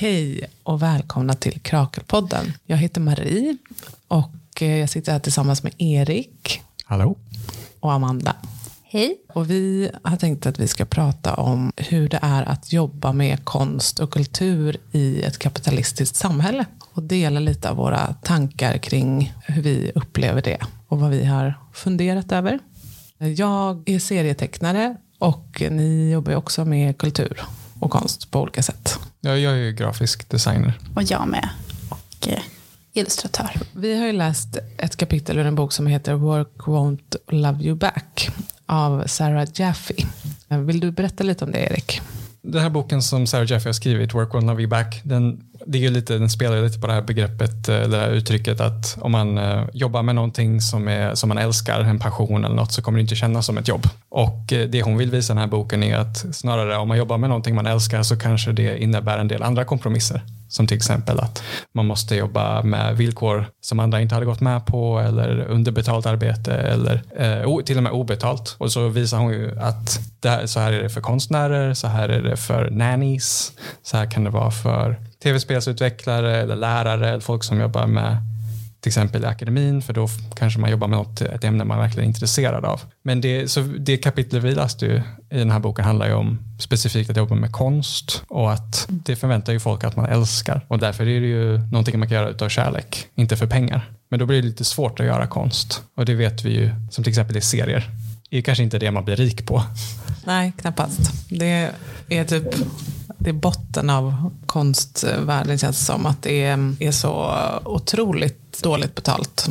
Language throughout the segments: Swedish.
Hej och välkomna till Krakelpodden. Jag heter Marie och eh, jag sitter här tillsammans med Erik. Hallå. Och Amanda. Hej. Och vi har tänkt att vi ska prata om hur det är att jobba med konst och kultur i ett kapitalistiskt samhälle. Och dela lite av våra tankar kring hur vi upplever det och vad vi har funderat över. Jag är serietecknare och ni jobbar också med kultur och konst på olika sätt. Ja, jag är ju grafisk designer. Och jag med. Och eh, illustratör. Vi har ju läst ett kapitel ur en bok som heter Work won't love you back av Sarah Jaffe. Vill du berätta lite om det, Erik? Den här boken som Sarah Jaffe har skrivit, Work won't love you back, den, det är lite, den spelar lite på det här begreppet, eh, det här uttrycket att om man eh, jobbar med någonting som, är, som man älskar, en passion eller något, så kommer det inte kännas som ett jobb. Och eh, det hon vill visa i den här boken är att snarare om man jobbar med någonting man älskar så kanske det innebär en del andra kompromisser. Som till exempel att man måste jobba med villkor som andra inte hade gått med på eller underbetalt arbete eller eh, till och med obetalt. Och så visar hon ju att här, så här är det för konstnärer, så här är det för nannies, så här kan det vara för tv-spelsutvecklare eller lärare eller folk som jobbar med till exempel i akademin för då kanske man jobbar med något, ett ämne man verkligen är intresserad av. Men det, så det kapitlet vi läste ju i den här boken handlar ju om specifikt att jobba med konst och att det förväntar ju folk att man älskar och därför är det ju någonting man kan göra utav kärlek, inte för pengar. Men då blir det lite svårt att göra konst och det vet vi ju som till exempel i serier. Är kanske inte det man blir rik på. Nej, knappast. Det är typ det är botten av konstvärlden känns det som. Att det är så otroligt dåligt betalt.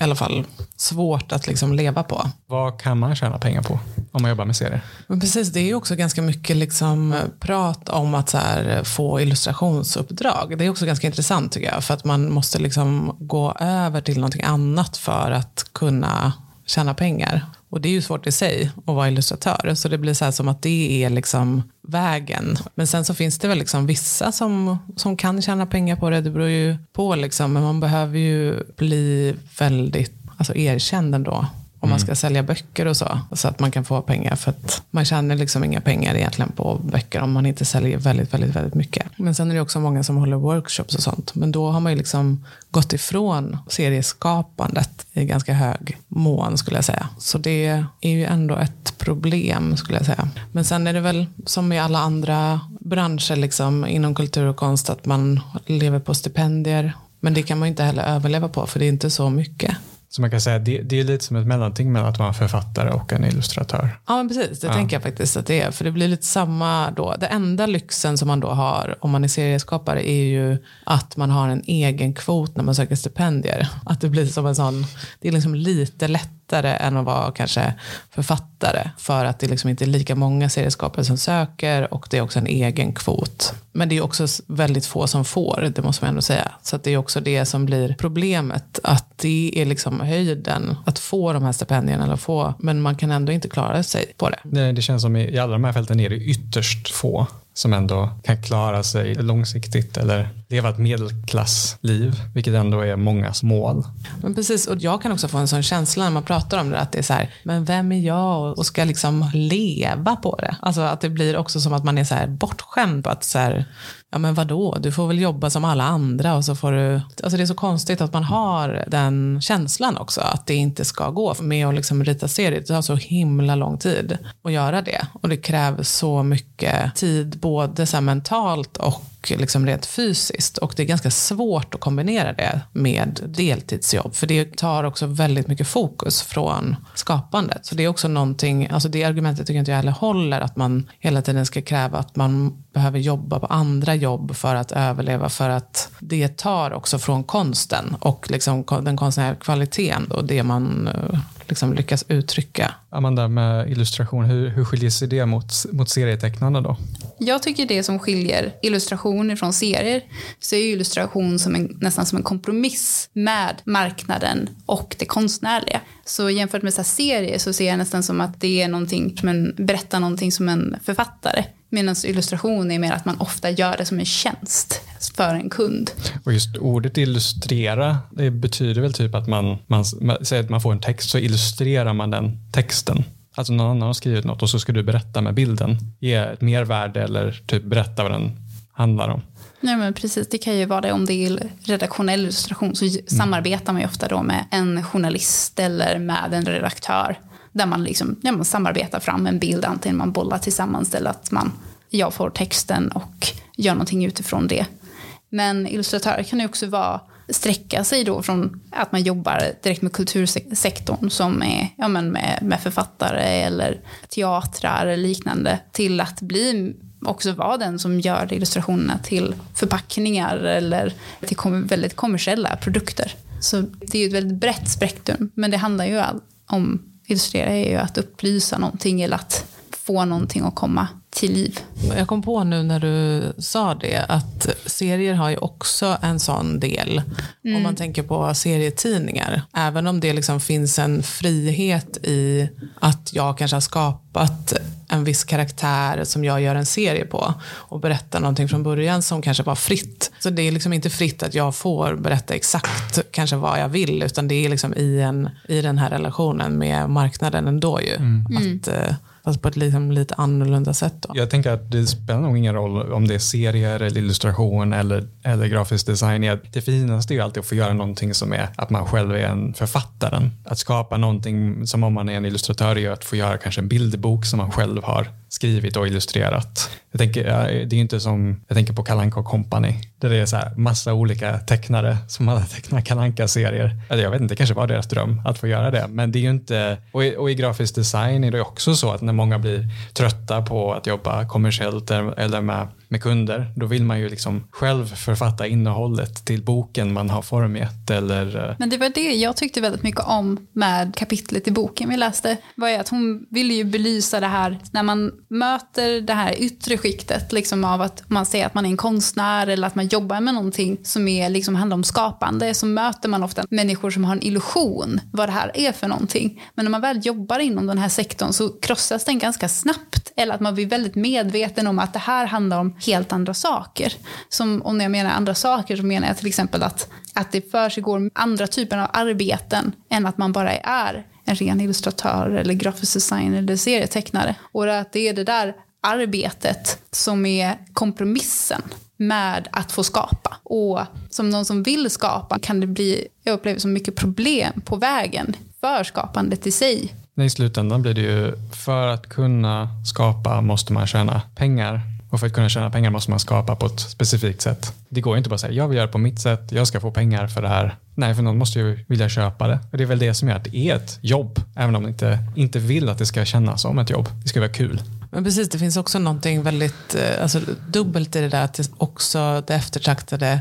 I alla fall svårt att liksom leva på. Vad kan man tjäna pengar på om man jobbar med serier? Men precis, det är också ganska mycket liksom prat om att här, få illustrationsuppdrag. Det är också ganska intressant tycker jag. För att man måste liksom gå över till någonting annat för att kunna tjäna pengar. Och det är ju svårt i sig att vara illustratör. Så det blir så här som att det är liksom vägen. Men sen så finns det väl liksom vissa som, som kan tjäna pengar på det. Det beror ju på liksom. Men man behöver ju bli väldigt alltså erkänd ändå. Om man ska sälja böcker och så. Så att man kan få pengar. För att man tjänar liksom inga pengar egentligen på böcker om man inte säljer väldigt, väldigt, väldigt mycket. Men sen är det också många som håller workshops och sånt. Men då har man ju liksom gått ifrån serieskapandet i ganska hög mån skulle jag säga. Så det är ju ändå ett problem skulle jag säga. Men sen är det väl som i alla andra branscher liksom, inom kultur och konst att man lever på stipendier. Men det kan man ju inte heller överleva på för det är inte så mycket. Så man kan säga det, det är lite som ett mellanting mellan att vara en författare och en illustratör. Ja men precis, det Ja. tänker jag faktiskt att det är. För det blir lite samma då. Det enda lyxen som man då har om man är serieskapare är ju att man har en egen kvot när man söker stipendier. Att det blir som en sån, det är liksom lite lättare än att vara kanske författare. För att det liksom inte är lika många serieskapare som söker och det är också en egen kvot. Men det är också väldigt få som får, det måste man ändå säga. Så att det är också det som blir problemet. Att det är liksom höjden att få de här stipendierna. Eller få, men man kan ändå inte klara sig på det. Det, det känns som i, i alla de här fälten är det ytterst få som ändå kan klara sig långsiktigt eller leva ett medelklassliv, vilket ändå är mångas mål. Men precis, och jag kan också få en sån känsla när man pratar om det, att det är så här, men vem är jag och ska liksom leva på det? Alltså att det blir också som att man är så här bortskämd på att så här, ja men vadå, du får väl jobba som alla andra och så får du, alltså det är så konstigt att man har den känslan också, att det inte ska gå med att liksom rita serier, det tar så himla lång tid att göra det. Och det kräver så mycket tid, både så här mentalt och liksom rent fysiskt. Och det är ganska svårt att kombinera det med deltidsjobb. För det tar också väldigt mycket fokus från skapandet. Så det är också någonting, alltså det argumentet tycker inte jag heller håller. Att man hela tiden ska kräva att man behöver jobba på andra jobb för att överleva. För att det tar också från konsten och liksom den konstnärliga kvaliteten och det man eh, liksom lyckas uttrycka. Amanda, med illustration, hur, hur skiljer sig det mot, mot serietecknande då? Jag tycker det som skiljer illustration från serier så är ju illustration som en, nästan som en kompromiss med marknaden och det konstnärliga. Så jämfört med så här serier så ser jag nästan som att det är någonting som en, berättar någonting som en författare. Medan illustration är mer att man ofta gör det som en tjänst för en kund. Och just ordet illustrera, det betyder väl typ att man, man, man säger att man får en text så illustrerar man den texten. Alltså någon annan har skrivit något och så ska du berätta med bilden. Ge ett mervärde eller typ berätta vad den handlar om. Nej men precis, det kan ju vara det om det är redaktionell illustration så mm. samarbetar man ju ofta då med en journalist eller med en redaktör. Där man, liksom, ja, man samarbetar fram en bild, antingen man bollar tillsammans eller att man, jag får texten och gör någonting utifrån det. Men illustratörer kan ju också vara sträcka sig då från att man jobbar direkt med kultursektorn som är ja, men med, med författare eller teatrar eller liknande till att bli också vara den som gör illustrationerna till förpackningar eller till kom väldigt kommersiella produkter. Så det är ju ett väldigt brett spektrum, men det handlar ju om, illustrera är ju att upplysa någonting eller att få någonting att komma till liv. Jag kom på nu när du sa det att serier har ju också en sån del. Mm. Om man tänker på serietidningar. Även om det liksom finns en frihet i att jag kanske har skapat en viss karaktär som jag gör en serie på och berättar någonting från början som kanske var fritt. Så det är liksom inte fritt att jag får berätta exakt kanske vad jag vill utan det är liksom i, en, i den här relationen med marknaden ändå ju. Mm. Att, mm Fast på ett liksom, lite annorlunda sätt. Då. Jag tänker att det spelar nog ingen roll om det är serier eller illustration eller, eller grafisk design. Det finaste är ju alltid att få göra någonting som är att man själv är en författaren. Att skapa någonting som om man är en illustratör är att få göra kanske en bilderbok som man själv har skrivit och illustrerat. Jag tänker, det är inte som, jag tänker på Kalanka Company, där det är så här massa olika tecknare som alla tecknar kalanka serier Eller alltså, jag vet inte, det kanske var deras dröm att få göra det. Men det är ju inte, och i, och i grafisk design är det också så att när många blir trötta på att jobba kommersiellt eller med med kunder, då vill man ju liksom själv författa innehållet till boken man har formgett. Eller... Eh. Men det var det jag tyckte väldigt mycket om med kapitlet i boken vi läste. var att hon ville ju belysa det här när man möter det här yttre skiktet liksom av att man säger att man är en konstnär eller att man jobbar med någonting som är, liksom, handlar om skapande så möter man ofta människor som har en illusion vad det här är för någonting. Men när man väl jobbar inom den här sektorn så krossas den ganska snabbt. Eller att man blir väldigt medveten om att det här handlar om helt andra saker. Som, och när jag menar andra saker så menar jag till exempel att, att det försiggår andra typer av arbeten än att man bara är en ren illustratör eller grafisk designer eller serietecknare. Och att det är det där arbetet som är kompromissen med att få skapa. Och som någon som vill skapa kan det bli, jag upplever som mycket problem på vägen för skapandet i sig. I slutändan blir det ju, för att kunna skapa måste man tjäna pengar. Och för att kunna tjäna pengar måste man skapa på ett specifikt sätt. Det går inte bara att säga jag vill göra på mitt sätt, jag ska få pengar för det här. Nej, för någon måste ju vilja köpa det. Och det är väl det som gör att det är ett jobb, även om man inte, inte vill att det ska kännas som ett jobb. Det ska vara kul. Men precis, det finns också någonting väldigt eh, alltså, dubbelt i det där att det också det eftertraktade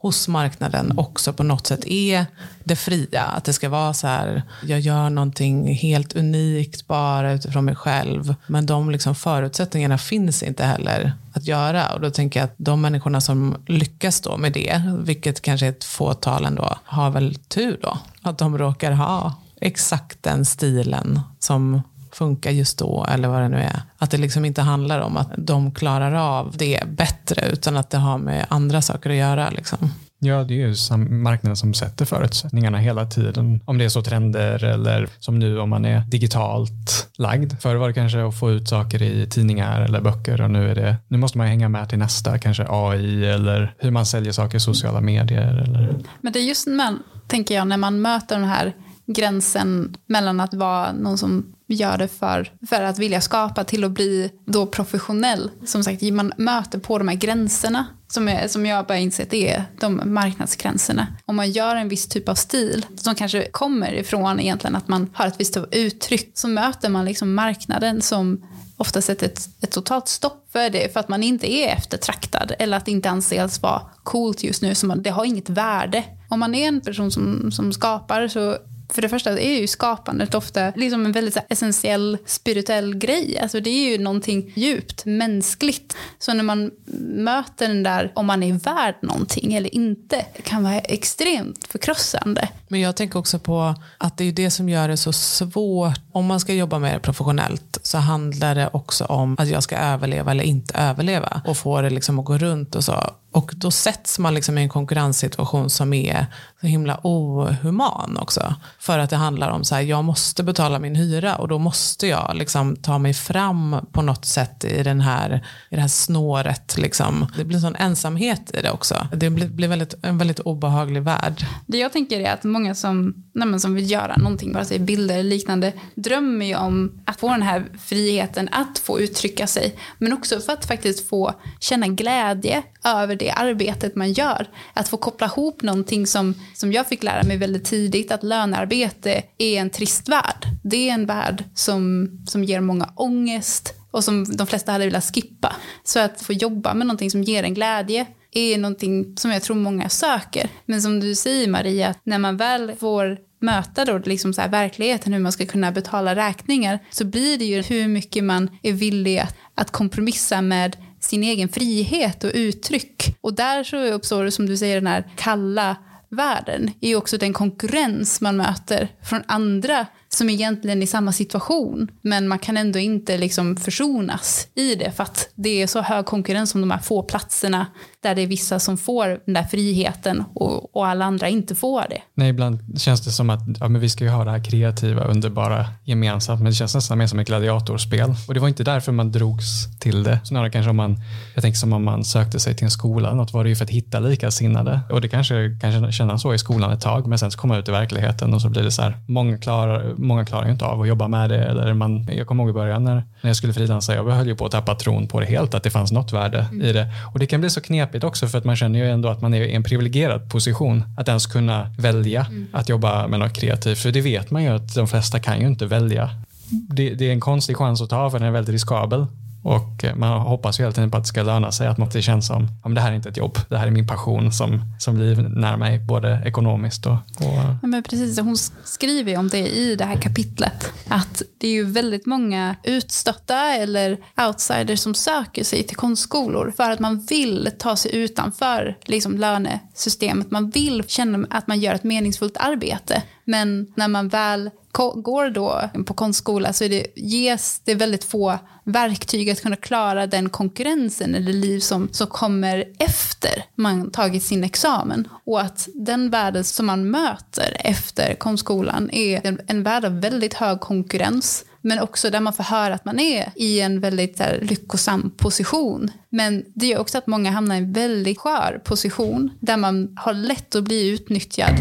hos marknaden också på något sätt är det fria. Att det ska vara så här, jag gör någonting helt unikt bara utifrån mig själv. Men de liksom förutsättningarna finns inte heller att göra. Och då tänker jag att de människorna som lyckas då med det, vilket kanske är ett fåtal ändå, har väl tur då. Att de råkar ha exakt den stilen som funkar just då eller vad det nu är. Att det liksom inte handlar om att de klarar av det bättre utan att det har med andra saker att göra. Liksom. Ja, det är ju marknaden som sätter förutsättningarna hela tiden. Om det är så trender eller som nu om man är digitalt lagd. Förr var det kanske att få ut saker i tidningar eller böcker och nu är det, nu måste man hänga med till nästa, kanske AI eller hur man säljer saker i sociala medier. Eller... Men det är just när, tänker jag, när man möter den här gränsen mellan att vara någon som gör det för, för att vilja skapa till att bli då professionell. Som sagt, man möter på de här gränserna som, är, som jag bara insett är de marknadsgränserna. Om man gör en viss typ av stil som kanske kommer ifrån egentligen att man har ett visst typ av uttryck så möter man liksom marknaden som ofta sätter ett, ett totalt stopp för det för att man inte är eftertraktad eller att det inte anses vara coolt just nu. Så man, det har inget värde. Om man är en person som, som skapar så för det första är ju skapandet ofta liksom en väldigt essentiell spirituell grej. Alltså det är ju någonting djupt mänskligt. Så när man möter den där om man är värd någonting eller inte kan vara extremt förkrossande. Men jag tänker också på att det är det som gör det så svårt. Om man ska jobba med det professionellt så handlar det också om att jag ska överleva eller inte överleva och få det liksom att gå runt och så. Och då sätts man liksom i en konkurrenssituation som är så himla ohuman också. För att det handlar om så här, jag måste betala min hyra och då måste jag liksom ta mig fram på något sätt i, den här, i det här snåret. Liksom. Det blir en sån ensamhet i det också. Det blir, blir väldigt, en väldigt obehaglig värld. Det jag tänker är att många som, nej, som vill göra någonting, bara säga bilder eller liknande, drömmer ju om att få den här friheten att få uttrycka sig. Men också för att faktiskt få känna glädje över det arbetet man gör. Att få koppla ihop någonting som, som jag fick lära mig väldigt tidigt, att lönearbete är en trist värld. Det är en värld som, som ger många ångest och som de flesta hade velat skippa. Så att få jobba med någonting som ger en glädje är någonting som jag tror många söker. Men som du säger Maria, när man väl får möta då liksom så verkligheten, hur man ska kunna betala räkningar, så blir det ju hur mycket man är villig att, att kompromissa med sin egen frihet och uttryck. Och där så uppstår, som du säger, den här kalla världen är ju också den konkurrens man möter från andra som egentligen är i samma situation. Men man kan ändå inte liksom försonas i det för att det är så hög konkurrens om de här få platserna där det är vissa som får den där friheten och, och alla andra inte får det. Nej, ibland känns det som att ja, men vi ska ju ha det här kreativa, underbara gemensamt, men det känns nästan mer som ett gladiatorspel. Och det var inte därför man drogs till det. Snarare kanske om man, jag tänker som om man sökte sig till en skola, något var det ju för att hitta likasinnade. Och det kanske kan kännas så i skolan ett tag, men sen så kommer man ut i verkligheten och så blir det så här, många klarar, många klarar ju inte av att jobba med det. Eller man, jag kommer ihåg i början när, när jag skulle frilansa, jag höll ju på att tappa tron på det helt, att det fanns något värde mm. i det. Och det kan bli så knepigt också för att man känner ju ändå att man är i en privilegierad position. Att ens kunna välja mm. att jobba med något kreativt. För det vet man ju att de flesta kan ju inte välja. Det, det är en konstig chans att ta för den är väldigt riskabel. Och eh, man hoppas ju hela tiden på att det ska löna sig, att det känns som ja men det här är inte ett jobb, det här är min passion som, som livnär mig både ekonomiskt och... och... Ja, men precis, hon skriver ju om det i det här kapitlet, att det är ju väldigt många utstötta eller outsiders som söker sig till konstskolor för att man vill ta sig utanför liksom, lönesystemet, man vill känna att man gör ett meningsfullt arbete. Men när man väl går då på konstskola så är det, ges det väldigt få verktyg att kunna klara den konkurrensen eller liv som, som kommer efter man tagit sin examen. Och att den världen som man möter efter konstskolan är en, en värld av väldigt hög konkurrens men också där man får höra att man är i en väldigt här, lyckosam position. Men det gör också att många hamnar i en väldigt skör position där man har lätt att bli utnyttjad.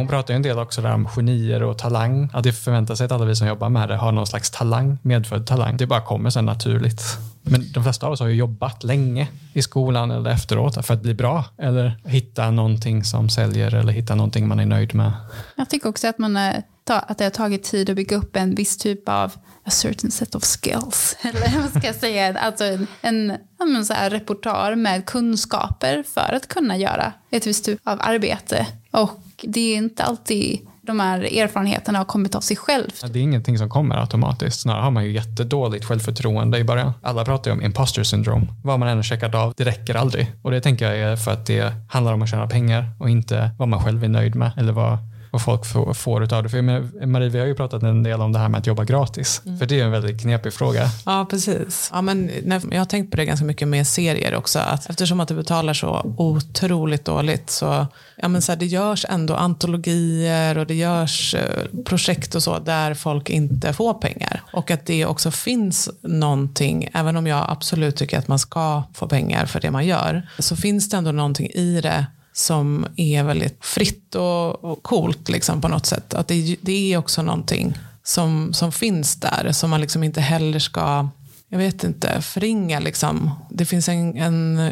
Hon pratar ju en del också där om genier och talang. Att det förväntar sig att alla vi som jobbar med det har någon slags talang, medfödd talang. Det bara kommer sen naturligt. Men de flesta av oss har ju jobbat länge i skolan eller efteråt för att bli bra eller hitta någonting som säljer eller hitta någonting man är nöjd med. Jag tycker också att, man är, att det har tagit tid att bygga upp en viss typ av a certain set of skills. Eller vad ska jag säga? Alltså en, en, en så här reportar med kunskaper för att kunna göra ett visst typ av arbete. Och det är inte alltid de här erfarenheterna har kommit av sig själv. Det är ingenting som kommer automatiskt. Snarare har man ju jättedåligt självförtroende i början. Alla pratar ju om imposter syndrome. Vad man än har checkat av, det räcker aldrig. Och det tänker jag är för att det handlar om att tjäna pengar och inte vad man själv är nöjd med eller vad vad folk får, får utav det. För Marie, vi har ju pratat en del om det här med att jobba gratis. Mm. För det är en väldigt knepig fråga. Ja, precis. Ja, men jag har tänkt på det ganska mycket med serier också. Att eftersom att du betalar så otroligt dåligt så, ja, men så här, det görs ändå antologier och det görs eh, projekt och så där folk inte får pengar. Och att det också finns någonting, även om jag absolut tycker att man ska få pengar för det man gör, så finns det ändå någonting i det som är väldigt fritt och, och coolt liksom, på något sätt. Att det, det är också någonting som, som finns där som man liksom inte heller ska, jag vet inte, förringa. Liksom. Det finns en, en,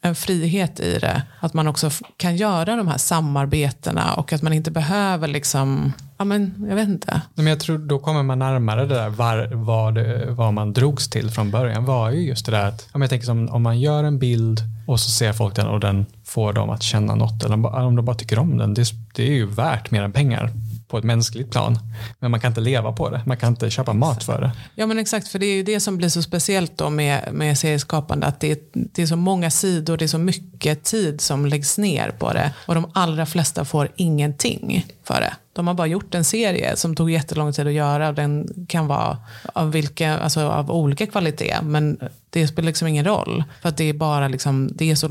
en frihet i det. Att man också kan göra de här samarbetena och att man inte behöver liksom Ja, men jag vet inte. Men jag tror då kommer man närmare det där var, vad, det, vad man drogs till från början var ju just det där att jag tänker som om man gör en bild och så ser folk den och den får dem att känna något eller om de bara tycker om den. Det, det är ju värt mer än pengar på ett mänskligt plan. Men man kan inte leva på det. Man kan inte köpa mat för det. Ja men exakt, för det är ju det som blir så speciellt då med, med serieskapande. Att det är, det är så många sidor, det är så mycket tid som läggs ner på det. Och de allra flesta får ingenting för det. De har bara gjort en serie som tog jättelång tid att göra och den kan vara av, vilka, alltså av olika kvalitet. Men det spelar liksom ingen roll. För att det är bara liksom, det är så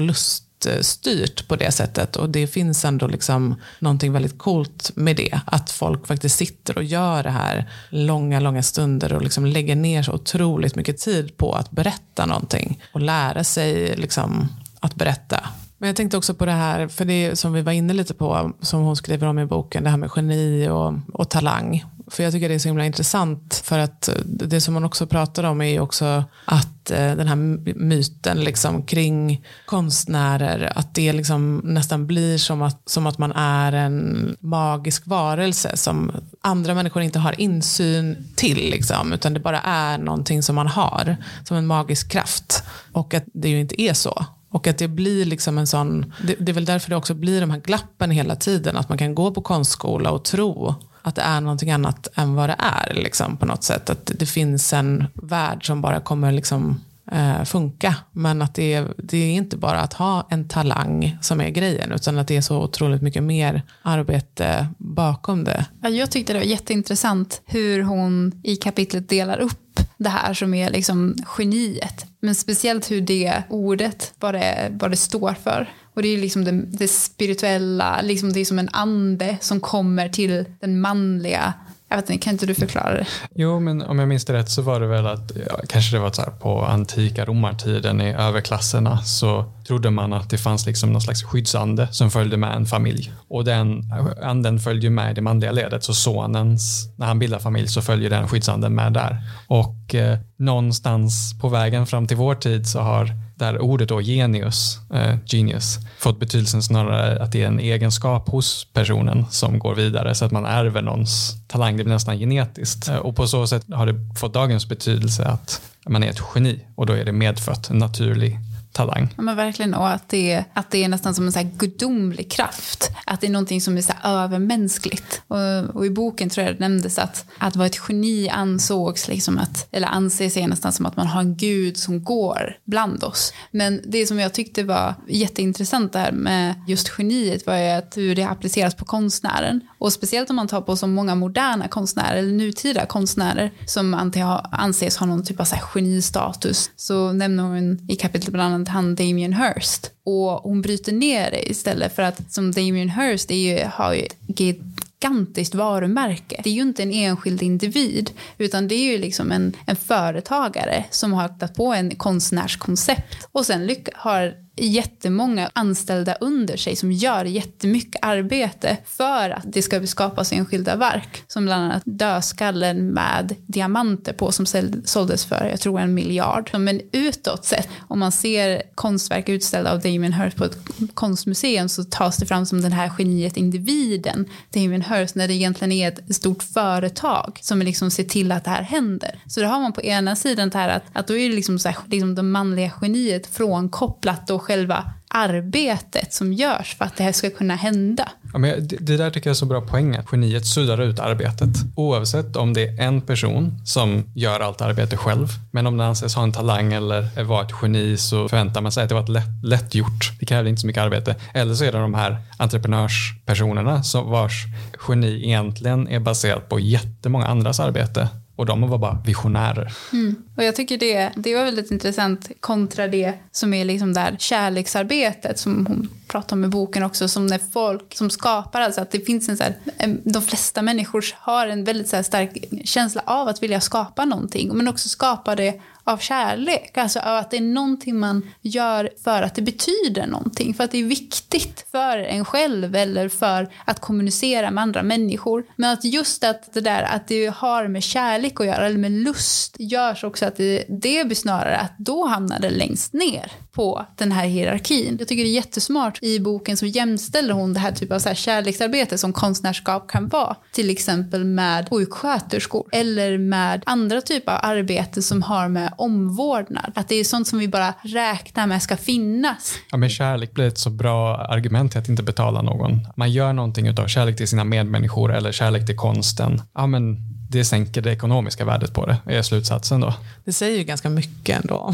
styrt på det sättet. Och det finns ändå liksom någonting väldigt coolt med det. Att folk faktiskt sitter och gör det här långa, långa stunder och liksom lägger ner så otroligt mycket tid på att berätta någonting. Och lära sig liksom att berätta. Men jag tänkte också på det här, för det som vi var inne lite på, som hon skriver om i boken, det här med geni och, och talang. För jag tycker det är så himla intressant, för att eh, det som man också pratar om är ju också att eh, den här myten liksom kring konstnärer, att det liksom nästan blir som att, som att man är en magisk varelse som andra människor inte har insyn till, liksom, utan det bara är någonting som man har, som en magisk kraft. Och att det ju inte är så. Och att det blir liksom en sån, det, det, är väl därför det också blir de här glappen hela tiden. Att man kan gå på konstskola och tro att det är någonting annat än vad det är. Liksom, på något sätt. Att det finns en värld som bara kommer liksom, eh, funka. Men att det är, det är inte bara att ha en talang som är grejen. Utan att det är så otroligt mycket mer arbete bakom det. Jag tyckte det var jätteintressant hur hon i kapitlet delar upp det här som är liksom geniet. Men speciellt hur det ordet, vad det, vad det står för. Och det är liksom det, det spirituella, liksom det är som en ande som kommer till den manliga jag vet inte, kan inte du förklara det? Jo, men om jag minns det rätt så var det väl att, ja, kanske det var så här på antika romartiden i överklasserna så trodde man att det fanns liksom någon slags skyddsande som följde med en familj. Och den anden följde med i det manliga ledet, så sonens, när han bildar familj så följer den skyddsanden med där. Och eh, någonstans på vägen fram till vår tid så har där ordet då genius, eh, genius, fått betydelsen snarare att det är en egenskap hos personen som går vidare så att man ärver någons talang, det blir nästan genetiskt. Eh, och på så sätt har det fått dagens betydelse att man är ett geni och då är det medfött, en naturlig talang. Ja, men verkligen, och att det, är, att det är nästan som en så här gudomlig kraft. Att det är någonting som är så övermänskligt. Och, och, i boken tror jag det nämndes att, att vara ett geni ansågs, liksom att, eller anses nästan som att man har en gud som går bland oss. Men det som jag tyckte var jätteintressant där med just geniet var ju att hur det appliceras på konstnären. Och speciellt om man tar på så många moderna konstnärer, eller nutida konstnärer, som anses ha någon typ av så genistatus, så nämner hon i kapitlet bland annat han Damien Hirst. Och hon bryter ner det istället för att som Damien Hirst är ju, har ju ett gigantiskt varumärke. Det är ju inte en enskild individ utan det är ju liksom en, en företagare som har hittat på en konstnärskoncept och sen har jättemånga anställda under sig som gör jättemycket arbete för att det ska skapas enskilda verk. Som bland annat dödskallen med diamanter på som såldes för, jag tror en miljard. Men utåt sett, om man ser konstverk utställda av Damien Hirst på ett konstmuseum så tas det fram som den här geniet, individen, Damien Hirst, när det egentligen är ett stort företag som liksom ser till att det här händer. Så då har man på ena sidan det här att, att då är det liksom, så här, liksom det manliga geniet frånkopplat och själva arbetet som görs för att det här ska kunna hända. Ja, men det, det där tycker jag är så bra poäng, att geniet suddar ut arbetet. Oavsett om det är en person som gör allt arbete själv, men om det anses ha en talang eller vara ett geni så förväntar man sig att det var ett lätt, lätt gjort. Det krävde inte så mycket arbete. Eller så är det de här entreprenörspersonerna som vars geni egentligen är baserat på jättemånga andras arbete och de var bara visionärer. Mm. Och jag tycker det, det var väldigt intressant kontra det som är liksom där kärleksarbetet som hon pratar om i boken också, som när folk som skapar, alltså att det finns en så här, de flesta människor har en väldigt så stark känsla av att vilja skapa någonting, men också skapa det av kärlek. Alltså av att det är någonting man gör för att det betyder någonting. För att det är viktigt för en själv eller för att kommunicera med andra människor. Men att just att det där att det har med kärlek att göra eller med lust görs också att det, det blir snarare att då hamnar det längst ner på den här hierarkin. Jag tycker det är jättesmart. I boken så jämställer hon det här typen av så här kärleksarbete som konstnärskap kan vara. Till exempel med sjuksköterskor eller med andra typer av arbete som har med omvårdnad. Att det är sånt som vi bara räknar med ska finnas. Ja, men kärlek blir ett så bra argument till att inte betala någon. Man gör någonting av kärlek till sina medmänniskor eller kärlek till konsten. Ja, men det sänker det ekonomiska värdet på det, är slutsatsen då. Det säger ju ganska mycket ändå om,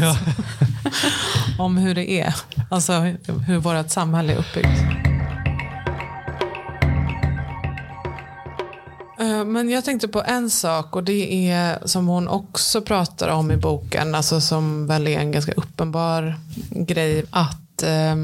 Ja. om hur det är. Alltså hur vårt samhälle är uppbyggt. Eh, men jag tänkte på en sak och det är som hon också pratar om i boken, alltså som väl är en ganska uppenbar grej, att eh,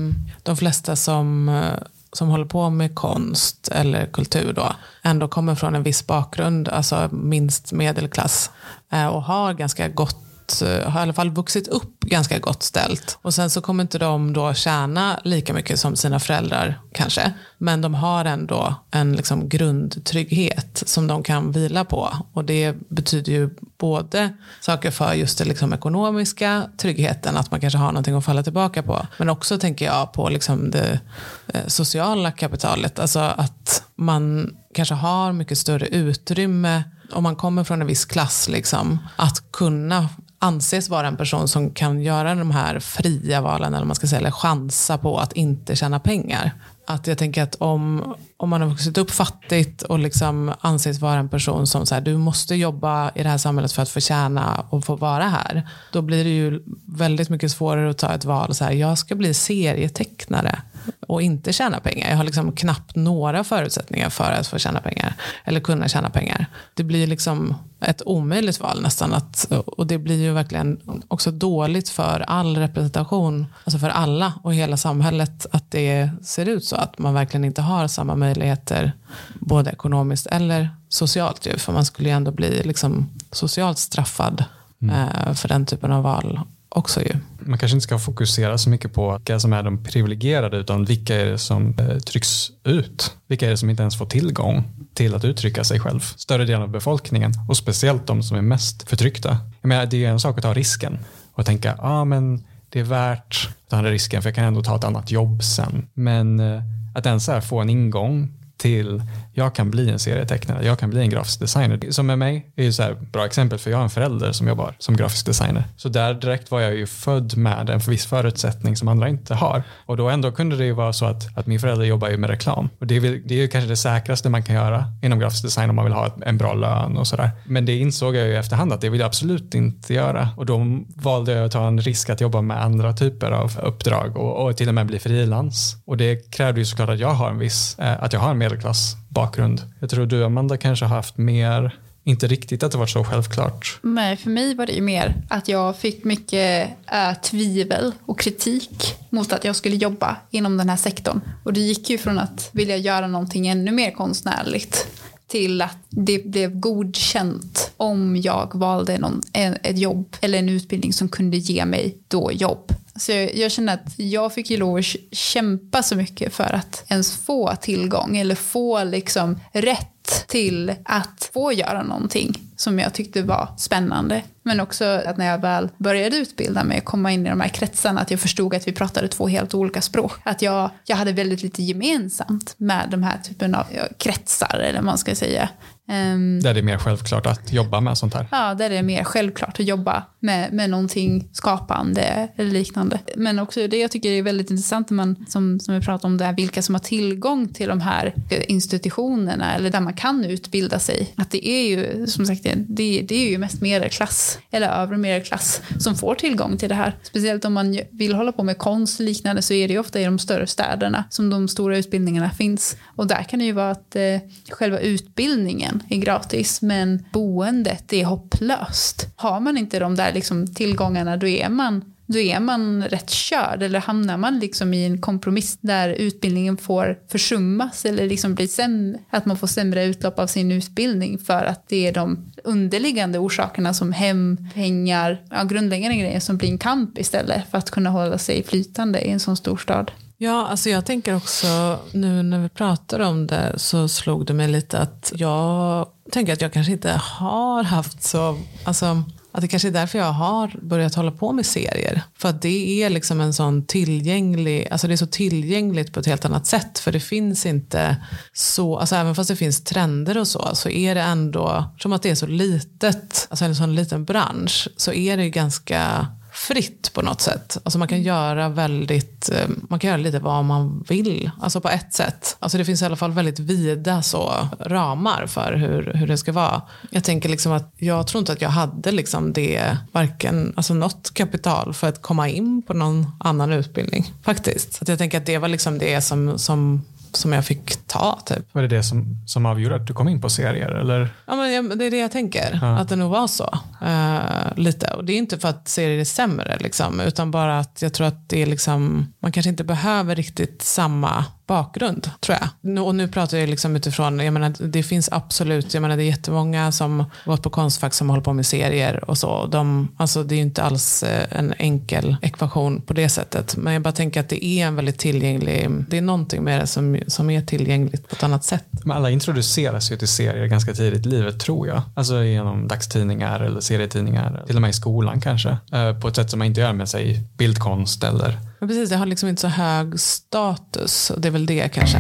de flesta som, eh, som håller på med konst eller kultur då, ändå kommer från en viss bakgrund, alltså minst medelklass eh, och har ganska gott gott, eh, har i alla fall vuxit upp ganska gott ställt. Och sen så kommer inte de då tjäna lika mycket som sina föräldrar kanske. Men de har ändå en liksom grundtrygghet som de kan vila på. Och det betyder ju både saker för just den liksom ekonomiska tryggheten, att man kanske har någonting att falla tillbaka på. Men också tänker jag på liksom det eh, sociala kapitalet. Alltså att man kanske har mycket större utrymme om man kommer från en viss klass, liksom, att kunna anses vara en person som kan göra de här fria valen, eller, man ska säga, eller chansa på att inte tjäna pengar. Att jag tänker att om, om man har vuxit upp fattigt och liksom anses vara en person som så här, du måste jobba i det här samhället för att få tjäna och få vara här. Då blir det ju väldigt mycket svårare att ta ett val. Så här, jag ska bli serietecknare och inte tjäna pengar. Jag har liksom knappt några förutsättningar för att få tjäna pengar. Eller kunna tjäna pengar. Det blir liksom ett omöjligt val nästan. Att, och det blir ju verkligen också dåligt för all representation. Alltså för alla och hela samhället. Att det ser ut så. Att man verkligen inte har samma möjligheter. Både ekonomiskt eller socialt. Ju, för man skulle ju ändå bli liksom socialt straffad. Eh, för den typen av val också ju. Man kanske inte ska fokusera så mycket på vilka som är de privilegierade utan vilka är det som eh, trycks ut? Vilka är det som inte ens får tillgång till att uttrycka sig själv? Större delen av befolkningen och speciellt de som är mest förtryckta. Jag menar, det är en sak att ta risken och tänka ja ah, men det är värt att ta den risken för jag kan ändå ta ett annat jobb sen. Men eh, att ens här få en ingång till jag kan bli en serietecknare, jag kan bli en grafisk designer. Som med mig är ju så här bra exempel för jag har en förälder som jobbar som grafisk designer. Så där direkt var jag ju född med en viss förutsättning som andra inte har. Och då ändå kunde det ju vara så att, att min förälder jobbar ju med reklam. Och det är, väl- det är ju kanske det säkraste man kan göra inom grafisk design om man vill ha en bra lön och sådär. Men det insåg jag ju i efterhand att det vill jag absolut inte göra. Och då valde jag att ta en risk att jobba med andra typer av uppdrag och, och till och med bli frilans. Och det krävde ju såklart att jag har en viss, eh, att jag har en medelklass bakgrund. Jag tror du Amanda kanske har haft mer, inte riktigt att det varit så självklart. Nej, för mig var det ju mer att jag fick mycket äh, tvivel och kritik mot att jag skulle jobba inom den här sektorn. Och det gick ju från att vilja göra någonting ännu mer konstnärligt till att det blev godkänt om jag valde någon, en, ett jobb eller en utbildning som kunde ge mig då jobb. Så jag, jag känner att jag fick ju lov att kämpa så mycket för att ens få tillgång eller få liksom rätt till att få göra någonting som jag tyckte var spännande. Men också att när jag väl började utbilda mig och komma in i de här kretsarna att jag förstod att vi pratade två helt olika språk. Att jag, jag hade väldigt lite gemensamt med de här typen av kretsar eller vad man ska säga. Ehm, Där det är mer självklart att jobba med sånt här. Ja, där är det mer självklart att jobba med, med någonting skapande eller liknande. Men också det jag tycker är väldigt intressant när man, som, som vi pratar om, det här, vilka som har tillgång till de här institutionerna eller där man kan utbilda sig. Att det är ju, som sagt, det, det är ju mest medelklass eller övre medelklass som får tillgång till det här. Speciellt om man vill hålla på med konst och liknande så är det ju ofta i de större städerna som de stora utbildningarna finns. Och där kan det ju vara att eh, själva utbildningen är gratis men boendet är hopplöst. Har man inte de där liksom tillgångarna då är man då är man rätt körd eller hamnar man liksom i en kompromiss där utbildningen får försummas eller liksom blir sämre, att man får sämre utlopp av sin utbildning för att det är de underliggande orsakerna som hem, pengar, ja, grundläggande grejer som blir en kamp istället för att kunna hålla sig flytande i en sån stor stad. Ja, alltså jag tänker också nu när vi pratar om det så slog det mig lite att jag tänker att jag kanske inte har haft så, alltså att det kanske är därför jag har börjat hålla på med serier. För att det är liksom en sån tillgänglig, alltså det är så tillgängligt på ett helt annat sätt. För det finns inte så, alltså även fast det finns trender och så, så är det ändå, som att det är så litet, alltså en sån liten bransch, så är det ganska fritt på något sätt. Alltså man kan göra väldigt, eh, man kan göra lite vad man vill. Alltså på ett sätt. Alltså det finns i alla fall väldigt vida så ramar för hur, hur det ska vara. Jag tänker liksom att jag tror inte att jag hade liksom det, varken, alltså något kapital för att komma in på någon annan utbildning faktiskt. Så jag tänker att det var liksom det som, som som jag fick ta. Typ. Var det det som, som avgjorde att du kom in på serier? Eller? Ja, men det är det jag tänker, ja. att det nog var så. Uh, lite. Och det är inte för att serier är sämre, liksom, utan bara att jag tror att det är liksom, man kanske inte behöver riktigt samma bakgrund, tror jag. Och nu pratar jag liksom utifrån, jag menar, det finns absolut, jag menar, det är jättemånga som gått på Konstfack som håller på med serier och så. De, alltså, det är ju inte alls eh, en enkel ekvation på det sättet. Men jag bara tänker att det är en väldigt tillgänglig, det är någonting med det som, som är tillgängligt på ett annat sätt. Men alla introduceras ju till serier ganska tidigt i livet, tror jag. Alltså genom dagstidningar eller serietidningar, till och med i skolan kanske. Eh, på ett sätt som man inte gör med sig bildkonst eller men precis, det har liksom inte så hög status. Det är väl det kanske.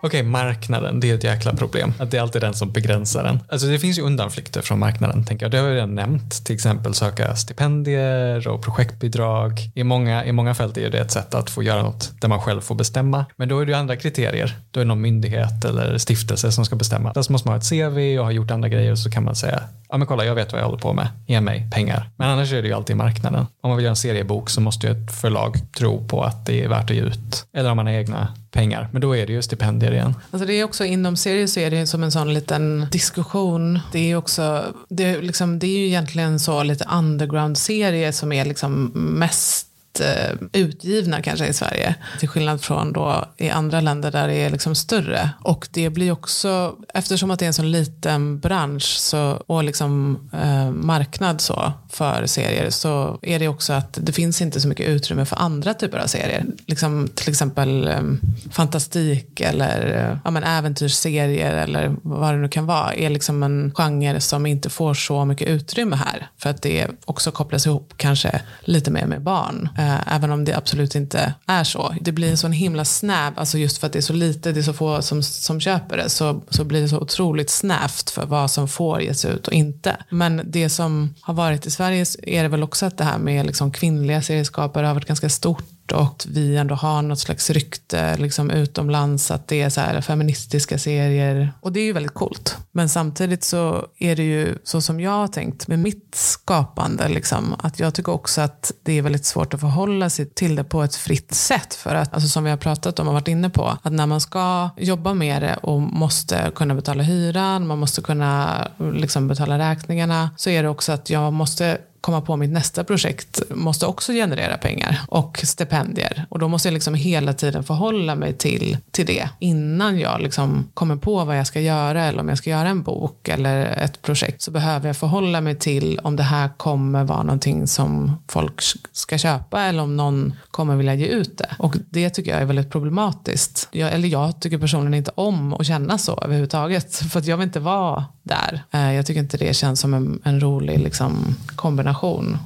Okej, okay, marknaden, det är ett jäkla problem. Att det är alltid den som begränsar den. Alltså det finns ju undanflykter från marknaden, tänker jag. Det har jag redan nämnt. Till exempel söka stipendier och projektbidrag. I många, I många fält är det ett sätt att få göra något där man själv får bestämma. Men då är det ju andra kriterier. Då är det någon myndighet eller stiftelse som ska bestämma. Där måste man ha ett CV och ha gjort andra grejer och så kan man säga ja men kolla jag vet vad jag håller på med, ge mig pengar. Men annars är det ju alltid marknaden. Om man vill göra en seriebok så måste ju ett förlag tro på att det är värt att ge ut. Eller om man har egna pengar, men då är det ju stipendier igen. Alltså det är också inom serier så är det som en sån liten diskussion. Det är också, det är, liksom, det är ju egentligen så lite underground-serie som är liksom mest Eh, utgivna kanske i Sverige. Till skillnad från då i andra länder där det är liksom större. Och det blir också, eftersom att det är en sån liten bransch så, och liksom, eh, marknad så för serier så är det också att det finns inte så mycket utrymme för andra typer av serier. Liksom, till exempel eh, fantastik eller eh, ja, men äventyrsserier eller vad det nu kan vara är liksom en genre som inte får så mycket utrymme här. För att det också kopplas ihop kanske lite mer med barn. Eh, Eh, även om det absolut inte är så. Det blir en sån himla snäv, alltså just för att det är så lite, det är så få som, som köper det, så, så blir det så otroligt snävt för vad som får ges ut och inte. Men det som har varit i Sverige är det väl också att det här med liksom kvinnliga serieskapare har varit ganska stort och vi ändå har något slags rykte liksom utomlands att det är så här feministiska serier. Och det är ju väldigt coolt. Men samtidigt så är det ju så som jag har tänkt med mitt skapande, liksom, att jag tycker också att det är väldigt svårt att förhålla sig till det på ett fritt sätt. För att, alltså som vi har pratat om och varit inne på, att när man ska jobba med det och måste kunna betala hyran, man måste kunna liksom betala räkningarna, så är det också att jag måste komma på mitt nästa projekt måste också generera pengar och stipendier. Och då måste jag liksom hela tiden förhålla mig till, till det innan jag liksom kommer på vad jag ska göra eller om jag ska göra en bok eller ett projekt så behöver jag förhålla mig till om det här kommer vara någonting som folk ska köpa eller om någon kommer vilja ge ut det. Och det tycker jag är väldigt problematiskt. Jag, eller jag tycker personligen inte om att känna så överhuvudtaget för att jag vill inte vara där. Eh, jag tycker inte det känns som en, en rolig liksom, kombination.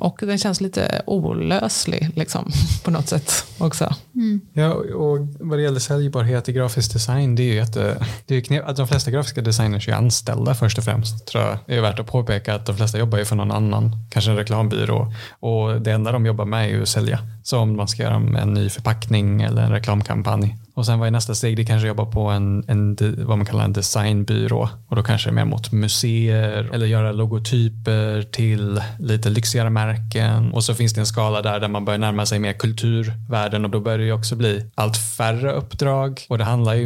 Och den känns lite olöslig liksom, på något sätt också. Mm. Ja, och vad det gäller säljbarhet i grafisk design, det är ju jätte, det är knep, att de flesta grafiska designers är anställda först och främst. Tror jag. Det är värt att påpeka att de flesta jobbar ju för någon annan, kanske en reklambyrå. Och det enda de jobbar med är ju att sälja. Så om man ska göra en ny förpackning eller en reklamkampanj och sen vad är nästa steg? Det kanske jobba på en, en, vad man kallar en designbyrå och då kanske mer mot museer eller göra logotyper till lite lyxigare märken. Och så finns det en skala där där man börjar närma sig mer kulturvärden och då börjar det också bli allt färre uppdrag och det handlar ju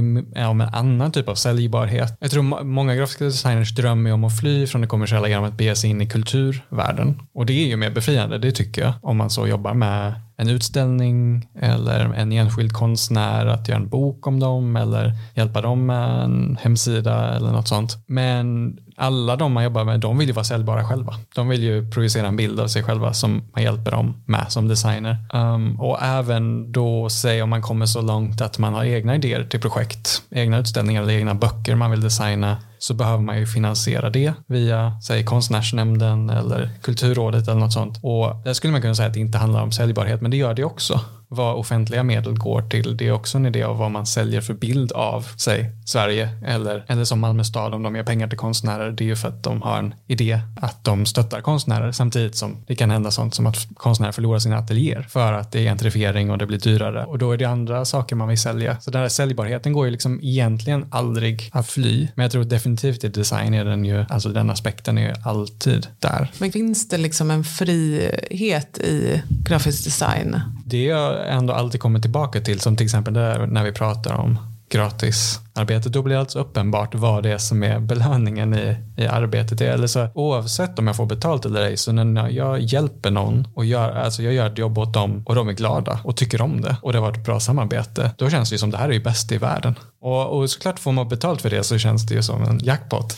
om en annan typ av säljbarhet. Jag tror många grafiska designers drömmer om att fly från det kommersiella genom att bege sig in i kulturvärlden och det är ju mer befriande, det tycker jag, om man så jobbar med en utställning eller en enskild konstnär att göra en bok om dem eller hjälpa dem med en hemsida eller något sånt. Men alla de man jobbar med, de vill ju vara säljbara själva. De vill ju projicera en bild av sig själva som man hjälper dem med som designer. Um, och även då, säg om man kommer så långt att man har egna idéer till projekt, egna utställningar eller egna böcker man vill designa, så behöver man ju finansiera det via säg konstnärsnämnden eller kulturrådet eller något sånt. Och där skulle man kunna säga att det inte handlar om säljbarhet, men det gör det också vad offentliga medel går till. Det är också en idé av vad man säljer för bild av, säg Sverige eller, eller som Malmö stad om de ger pengar till konstnärer. Det är ju för att de har en idé att de stöttar konstnärer samtidigt som det kan hända sånt som att konstnärer förlorar sina ateljéer för att det är gentrifiering och det blir dyrare och då är det andra saker man vill sälja. Så den här säljbarheten går ju liksom egentligen aldrig att fly. Men jag tror definitivt i design är den ju, alltså den aspekten är ju alltid där. Men finns det liksom en frihet i grafisk design? Det jag ändå alltid kommer tillbaka till, som till exempel där när vi pratar om gratisarbete, då blir det alltså uppenbart vad det är som är belöningen i, i arbetet. Eller så, oavsett om jag får betalt eller ej, så när jag hjälper någon och gör, alltså jag gör ett jobb åt dem och de är glada och tycker om det och det har varit ett bra samarbete, då känns det ju som det här är ju bäst i världen. Och, och såklart får man betalt för det så känns det ju som en jackpot.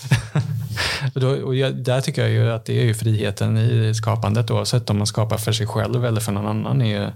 och då, och jag, där tycker jag ju att det är ju friheten i skapandet oavsett om man skapar för sig själv eller för någon annan är ju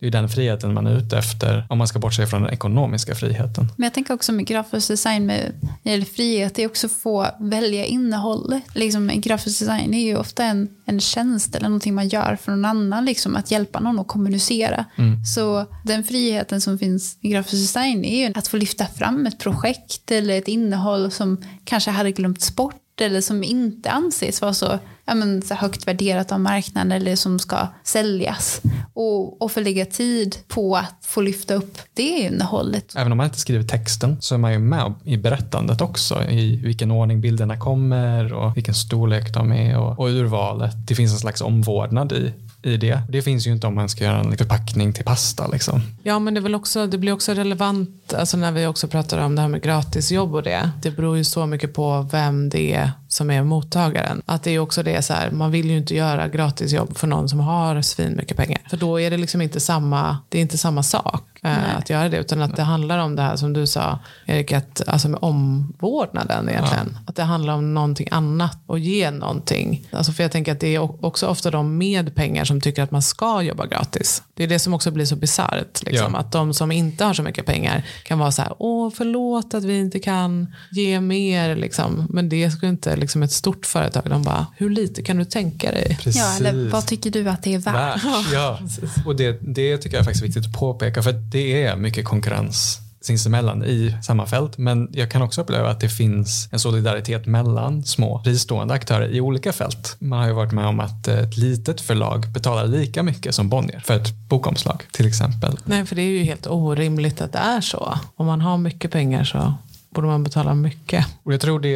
det är den friheten man är ute efter om man ska bortse från den ekonomiska friheten. Men jag tänker också med grafisk design med eller frihet, det är också att få välja innehåll. Liksom, grafisk design är ju ofta en, en tjänst eller någonting man gör för någon annan, liksom, att hjälpa någon att kommunicera. Mm. Så den friheten som finns i grafisk design är ju att få lyfta fram ett projekt eller ett innehåll som kanske hade glömts bort eller som inte anses vara så, ja, men, så högt värderat av marknaden eller som ska säljas. Och, och få lägga tid på att få lyfta upp det innehållet. Även om man inte skriver texten så är man ju med i berättandet också. I vilken ordning bilderna kommer och vilken storlek de är och, och urvalet. Det finns en slags omvårdnad i i det. Det finns ju inte om man ska göra en förpackning till pasta. Liksom. Ja, men det, väl också, det blir också relevant alltså när vi också pratar om det här med gratisjobb och det. Det beror ju så mycket på vem det är som är mottagaren. Att det är också det så här, man vill ju inte göra gratisjobb för någon som har svin mycket pengar. För då är det liksom inte samma, det är inte samma sak eh, att göra det. Utan att det handlar om det här som du sa, Erik, att, alltså med omvårdnaden egentligen. Ja. Att det handlar om någonting annat och ge någonting. Alltså för jag tänker att det är också ofta de med pengar som tycker att man ska jobba gratis. Det är det som också blir så bisarrt. Liksom. Ja. Att de som inte har så mycket pengar kan vara så här, åh förlåt att vi inte kan ge mer. Liksom. Men det skulle inte liksom ett stort företag, de bara, hur lite kan du tänka dig? Precis. Ja, eller vad tycker du att det är värt? värt ja, och det, det tycker jag är faktiskt viktigt att påpeka, för det är mycket konkurrens sinsemellan i samma fält. Men jag kan också uppleva att det finns en solidaritet mellan små fristående aktörer i olika fält. Man har ju varit med om att ett litet förlag betalar lika mycket som Bonnier för ett bokomslag till exempel. Nej, för det är ju helt orimligt att det är så. Om man har mycket pengar så borde man betala mycket. Och jag tror det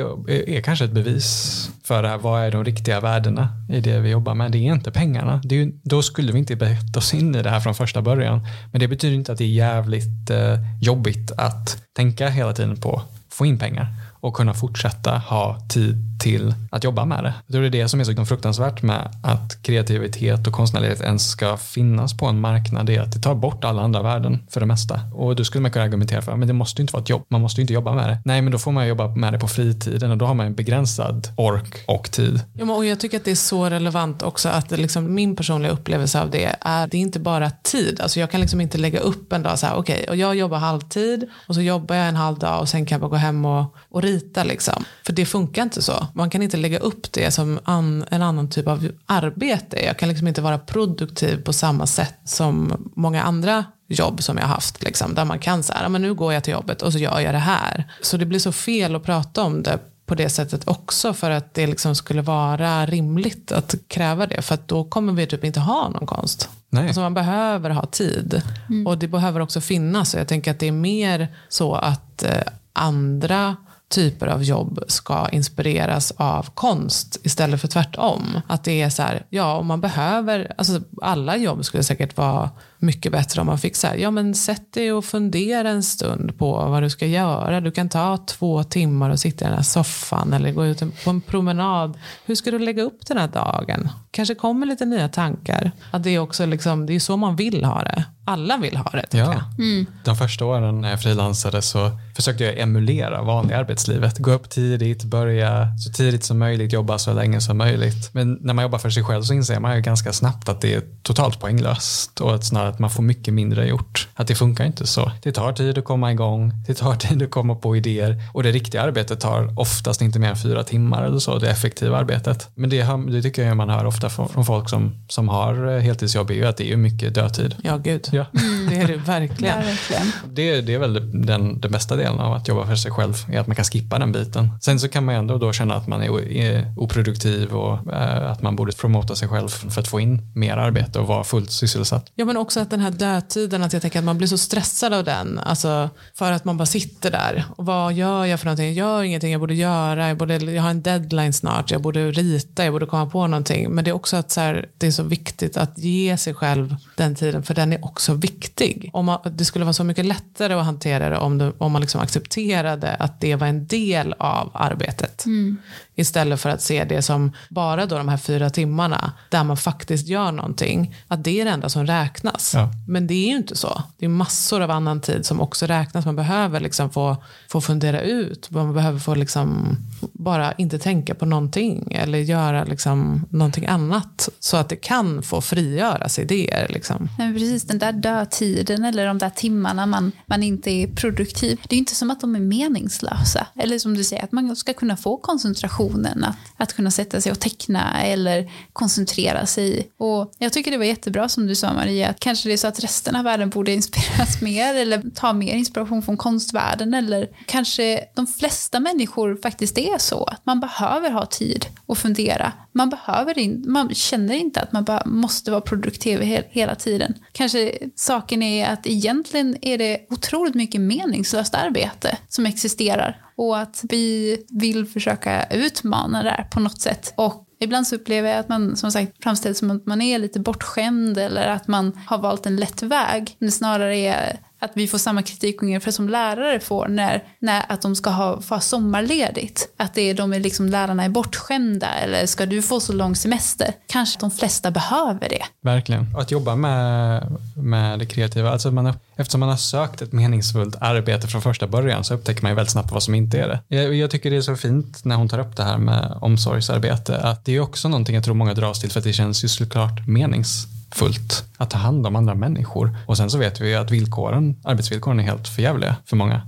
är kanske ett bevis för det här, vad är de riktiga värdena i det vi jobbar med? Det är inte pengarna. Det är ju, då skulle vi inte bett oss in i det här från första början. Men det betyder inte att det är jävligt eh, jobbigt att tänka hela tiden på att få in pengar och kunna fortsätta ha tid till att jobba med det. Jag tror det är det som är så liksom fruktansvärt med att kreativitet och konstnärlighet ens ska finnas på en marknad, det är att det tar bort alla andra värden för det mesta. Och då skulle man kunna argumentera för, men det måste ju inte vara ett jobb, man måste ju inte jobba med det. Nej, men då får man jobba med det på fritiden och då har man en begränsad ork och tid. Ja, och jag tycker att det är så relevant också att liksom, min personliga upplevelse av det är, det är inte bara tid. Alltså jag kan liksom inte lägga upp en dag så här, okej, okay, och jag jobbar halvtid och så jobbar jag en halv dag och sen kan jag bara gå hem och, och rita liksom. För det funkar inte så. Man kan inte lägga upp det som an, en annan typ av arbete. Jag kan liksom inte vara produktiv på samma sätt som många andra jobb som jag har haft. Liksom, där man kan säga, men nu går jag till jobbet och så gör jag det här. Så det blir så fel att prata om det på det sättet också för att det liksom skulle vara rimligt att kräva det. För att då kommer vi typ inte ha någon konst. Nej. Alltså man behöver ha tid. Mm. Och det behöver också finnas. Och jag tänker att det är mer så att eh, andra typer av jobb ska inspireras av konst istället för tvärtom. Att det är så här, ja om man behöver, alltså alla jobb skulle säkert vara mycket bättre om man fick så här, ja men sätt dig och fundera en stund på vad du ska göra. Du kan ta två timmar och sitta i den här soffan eller gå ut på en promenad. Hur ska du lägga upp den här dagen? Kanske kommer lite nya tankar. Att det är också liksom, det är så man vill ha det. Alla vill ha det. Ja. Jag. Mm. De första åren när jag frilansade så försökte jag emulera vanliga arbetslivet. Gå upp tidigt, börja så tidigt som möjligt, jobba så länge som möjligt. Men när man jobbar för sig själv så inser man ju ganska snabbt att det är totalt poänglöst och att snarare att man får mycket mindre gjort. Att det funkar inte så. Det tar tid att komma igång, det tar tid att komma på idéer och det riktiga arbetet tar oftast inte mer än fyra timmar eller så, det effektiva arbetet. Men det, det tycker jag man hör ofta från, från folk som, som har eh, heltidsjobb är ju att det är mycket dödtid. Ja, gud. Ja. Mm. Det är det verkligen. Ja, verkligen. Det, det är väl den, den bästa delen av att jobba för sig själv, är att man kan skippa den biten. Sen så kan man ändå då känna att man är, är oproduktiv och äh, att man borde promota sig själv för att få in mer arbete och vara fullt sysselsatt. Ja men också att den här dödtiden, att jag tänker att man blir så stressad av den. Alltså för att man bara sitter där. Och vad gör jag för någonting? Jag gör ingenting jag borde göra. Jag, borde, jag har en deadline snart. Jag borde rita, jag borde komma på någonting. Men det är också att så här, det är så viktigt att ge sig själv den tiden. För den är också viktig. Om man, det skulle vara så mycket lättare att hantera det om, det, om man liksom accepterade att det var en del av arbetet. Mm. Istället för att se det som bara då de här fyra timmarna där man faktiskt gör någonting. Att det är det enda som räknas. Ja. Men det är ju inte så. Det är massor av annan tid som också räknas. Man behöver liksom få, få fundera ut. Man behöver få liksom bara inte tänka på någonting. Eller göra liksom någonting annat. Så att det kan få frigöras idéer. Liksom. Nej, precis, den där dödtiden eller de där timmarna man, man inte är produktiv. Det är inte som att de är meningslösa. Eller som du säger, att man ska kunna få koncentration koncentrationen. Att, att kunna sätta sig och teckna eller koncentrera sig. Och jag tycker det var jättebra som du sa Maria, att kanske det är så att resten av världen borde inspireras mer eller ta mer inspiration från konstvärlden. Eller kanske de flesta människor faktiskt är så. Att man behöver ha tid och fundera. Man, behöver in, man känner inte att man måste vara produktiv he hela tiden. Kanske saken är att egentligen är det otroligt mycket meningslöst arbete som existerar och att vi vill försöka utmana det här på något sätt. Och Ibland så upplever jag att man som sagt framställs som att man är lite bortskämd eller att man har valt en lätt väg. Men snarare är att vi får samma kritik ungefär som lärare får när, när att de ska ha, få sommarledigt. Att det är, de är liksom, lärarna är bortskämda eller ska du få så lång semester? Kanske de flesta behöver det. Verkligen. Och att jobba med, med det kreativa, alltså man, eftersom man har sökt ett meningsfullt arbete från första början så upptäcker man ju väldigt snabbt vad som inte är det. Jag, jag tycker det är så fint när hon tar upp det här med omsorgsarbete, att det är också någonting jag tror många dras till för att det känns ju såklart meningsfullt fullt att ta hand om andra människor. Och sen så vet vi ju att villkoren, arbetsvillkoren är helt förjävliga för många.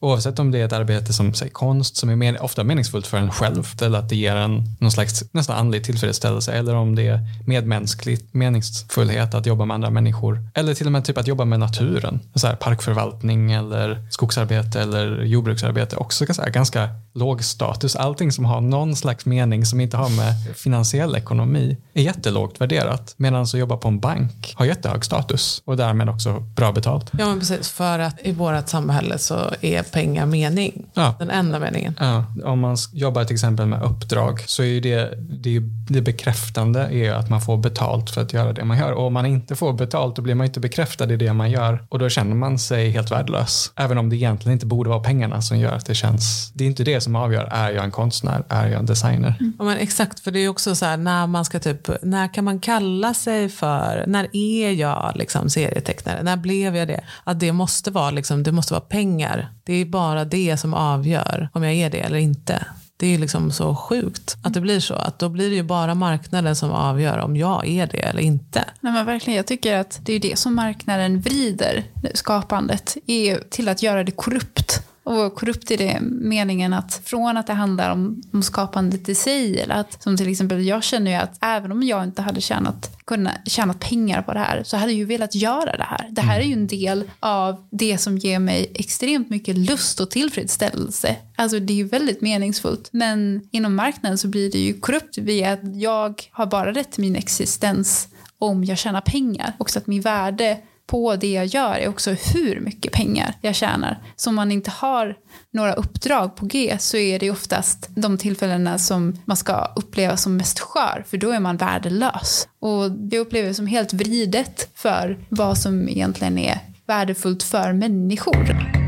Oavsett om det är ett arbete som säg, konst som är mer, ofta meningsfullt för en själv eller att det ger en någon slags nästan andlig tillfredsställelse eller om det är medmänskligt meningsfullhet att jobba med andra människor eller till och med typ att jobba med naturen. Så här, parkförvaltning eller skogsarbete eller jordbruksarbete också så här, ganska låg status. Allting som har någon slags mening som inte har med finansiell ekonomi är jättelågt värderat medan att jobba på en bank har jättehög status och därmed också bra betalt. Ja men precis för att i vårt samhälle så är pengar mening. Ja. Den enda meningen. Ja. Om man jobbar till exempel med uppdrag så är det, det, det bekräftande är att man får betalt för att göra det man gör. Och om man inte får betalt då blir man inte bekräftad i det man gör och då känner man sig helt värdelös. Även om det egentligen inte borde vara pengarna som gör att det känns. Det är inte det som avgör, är jag en konstnär, är jag en designer? Mm. Ja, men exakt, för det är också så här när man ska typ, när kan man kalla sig för, när är jag liksom serietecknare, när blev jag det? Att det måste vara liksom, det måste vara pengar. Det är bara det som avgör om jag är det eller inte. Det är liksom så sjukt att det blir så. Att då blir det ju bara marknaden som avgör om jag är det eller inte. Nej, men verkligen, jag tycker att det är det som marknaden vrider skapandet är till att göra det korrupt. Och korrupt i det meningen att från att det handlar om, om skapandet i sig, eller att som till exempel jag känner ju att även om jag inte hade tjänat, kunnat, tjänat pengar på det här så hade jag ju velat göra det här. Det här är ju en del av det som ger mig extremt mycket lust och tillfredsställelse. Alltså det är ju väldigt meningsfullt. Men inom marknaden så blir det ju korrupt via att jag har bara rätt till min existens om jag tjänar pengar. Också att min värde på det jag gör är också hur mycket pengar jag tjänar. Så om man inte har några uppdrag på G så är det oftast de tillfällena som man ska uppleva som mest skör, för då är man värdelös. Och det upplever jag som helt vridet för vad som egentligen är värdefullt för människor.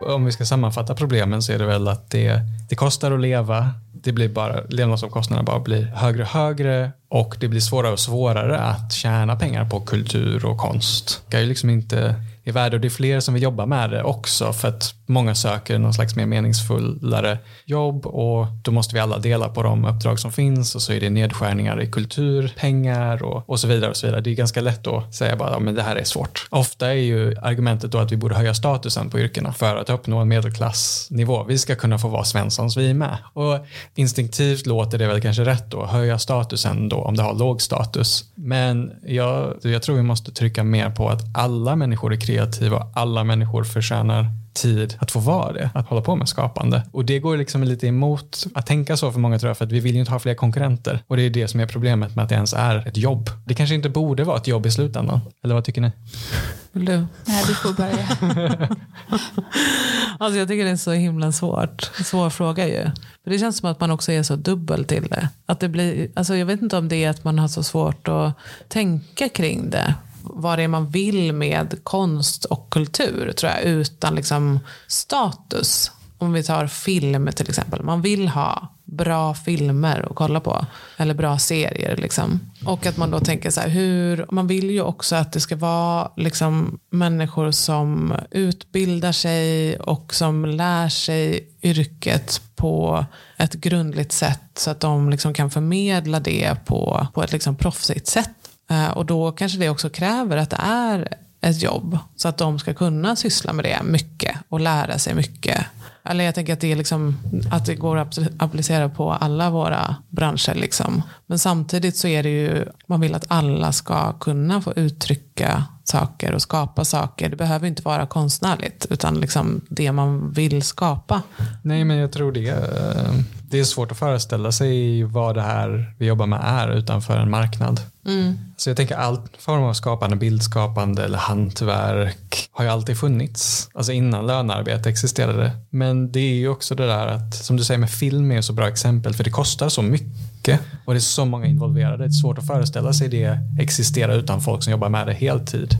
Om vi ska sammanfatta problemen så är det väl att det, det kostar att leva, det blir bara, levnadsomkostnaderna bara blir högre och högre och det blir svårare och svårare att tjäna pengar på kultur och konst. Det är liksom inte i världen och det är fler som vill jobba med det också för att många söker någon slags mer meningsfullare jobb och då måste vi alla dela på de uppdrag som finns och så är det nedskärningar i kultur, pengar och, och så vidare. och så vidare. Det är ganska lätt att säga bara att det här är svårt. Ofta är ju argumentet då att vi borde höja statusen på yrkena för att uppnå en medelklassnivå. Vi ska kunna få vara Svenssons vi med. Och instinktivt låter det väl kanske rätt då, höja statusen då om det har låg status. Men jag, jag tror vi måste trycka mer på att alla människor är kreativa och alla människor förtjänar tid att få vara det, att hålla på med skapande. Och det går liksom lite emot att tänka så för många tror jag, för att vi vill ju inte ha fler konkurrenter. Och det är det som är problemet med att det ens är ett jobb. Det kanske inte borde vara ett jobb i slutändan. Eller vad tycker ni? Vill du? Nej, du får börja. Alltså jag tycker det är så himla svårt. Svår fråga ju. För det känns som att man också är så dubbel till det. Att det blir, alltså jag vet inte om det är att man har så svårt att tänka kring det vad det är man vill med konst och kultur tror jag, utan liksom status. Om vi tar film till exempel. Man vill ha bra filmer att kolla på. Eller bra serier. Liksom. Och att man då tänker så här, hur, man vill ju också att det ska vara liksom, människor som utbildar sig och som lär sig yrket på ett grundligt sätt så att de liksom kan förmedla det på, på ett liksom proffsigt sätt. Eh, och då kanske det också kräver att det är ett jobb. Så att de ska kunna syssla med det mycket och lära sig mycket. Eller jag tänker att det, är liksom, att det går att applicera på alla våra branscher. Liksom. Men samtidigt så är det ju, man vill att alla ska kunna få uttrycka saker och skapa saker. Det behöver inte vara konstnärligt utan liksom det man vill skapa. Nej men jag tror det. Eh, det är svårt att föreställa sig vad det här vi jobbar med är utanför en marknad. Mm. Så jag tänker all form av skapande, bildskapande eller hantverk har ju alltid funnits. Alltså innan lönearbete existerade. Men det är ju också det där att, som du säger med film är ett så bra exempel för det kostar så mycket och det är så många involverade. Det är svårt att föreställa sig det existera utan folk som jobbar med det heltid.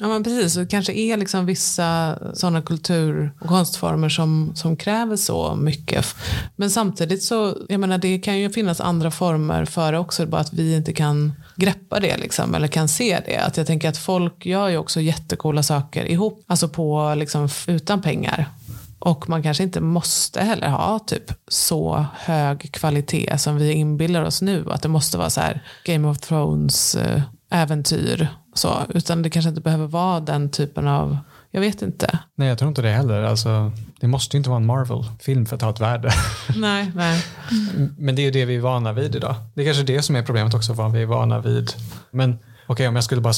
Ja men precis, det kanske är liksom vissa sådana kultur och konstformer som, som kräver så mycket. Men samtidigt så, jag menar det kan ju finnas andra former för det också, bara att vi inte kan greppa det liksom, eller kan se det. Att jag tänker att folk gör ju också jättekola saker ihop, alltså på, liksom, utan pengar. Och man kanske inte måste heller ha typ så hög kvalitet som vi inbillar oss nu. Att det måste vara så här Game of Thrones eh, äventyr. Så, utan det kanske inte behöver vara den typen av jag vet inte. Nej, jag tror inte det heller. Alltså, det måste ju inte vara en Marvel-film för att ha ett värde. Nej, nej. Men det är ju det vi är vana vid idag. Det är kanske det som är problemet också, vad vi är vana vid. Men okej, okay, om jag skulle bara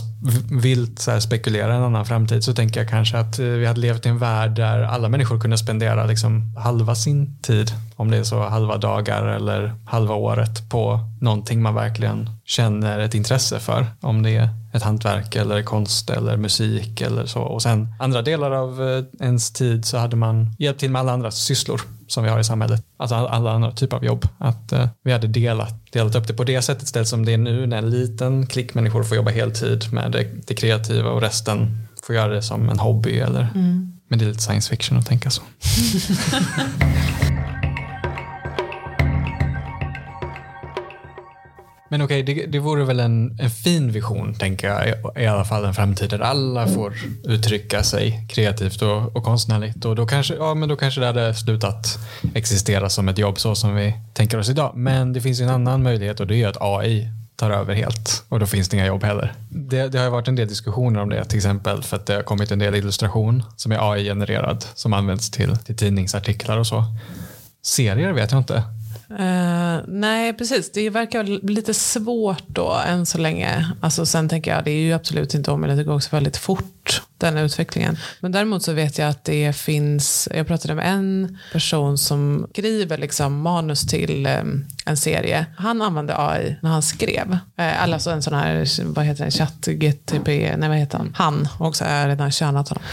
vilt så spekulera en annan framtid så tänker jag kanske att eh, vi hade levt i en värld där alla människor kunde spendera liksom halva sin tid, om det är så halva dagar eller halva året på någonting man verkligen känner ett intresse för. Om det är ett hantverk eller konst eller musik eller så. Och sen andra delar av eh, ens tid så hade man hjälpt till med alla andra sysslor som vi har i samhället. Alltså alla andra typer av jobb. Att uh, vi hade delat, delat upp det på det sättet istället som det är nu när en liten klick människor får jobba heltid med det, det kreativa och resten får göra det som en hobby eller mm. men det är lite science fiction att tänka så. Men okej, okay, det, det vore väl en, en fin vision, tänker jag, i alla fall en framtid där alla får uttrycka sig kreativt och, och konstnärligt. Och då kanske, ja, men då kanske det hade slutat existera som ett jobb så som vi tänker oss idag. Men det finns en annan möjlighet och det är att AI tar över helt och då finns det inga jobb heller. Det, det har varit en del diskussioner om det, till exempel för att det har kommit en del illustration som är AI-genererad som används till, till tidningsartiklar och så. Serier vet jag inte. Uh, nej, precis. Det verkar lite svårt då än så länge. Alltså, sen tänker jag, det är ju absolut inte omöjligt. Det går också väldigt fort, den utvecklingen. Men däremot så vet jag att det finns, jag pratade med en person som skriver liksom manus till um, en serie. Han använde AI när han skrev. Alltså en sån här, vad heter det, chatt, GTP, nej vad heter han? Han, också har jag redan könat honom.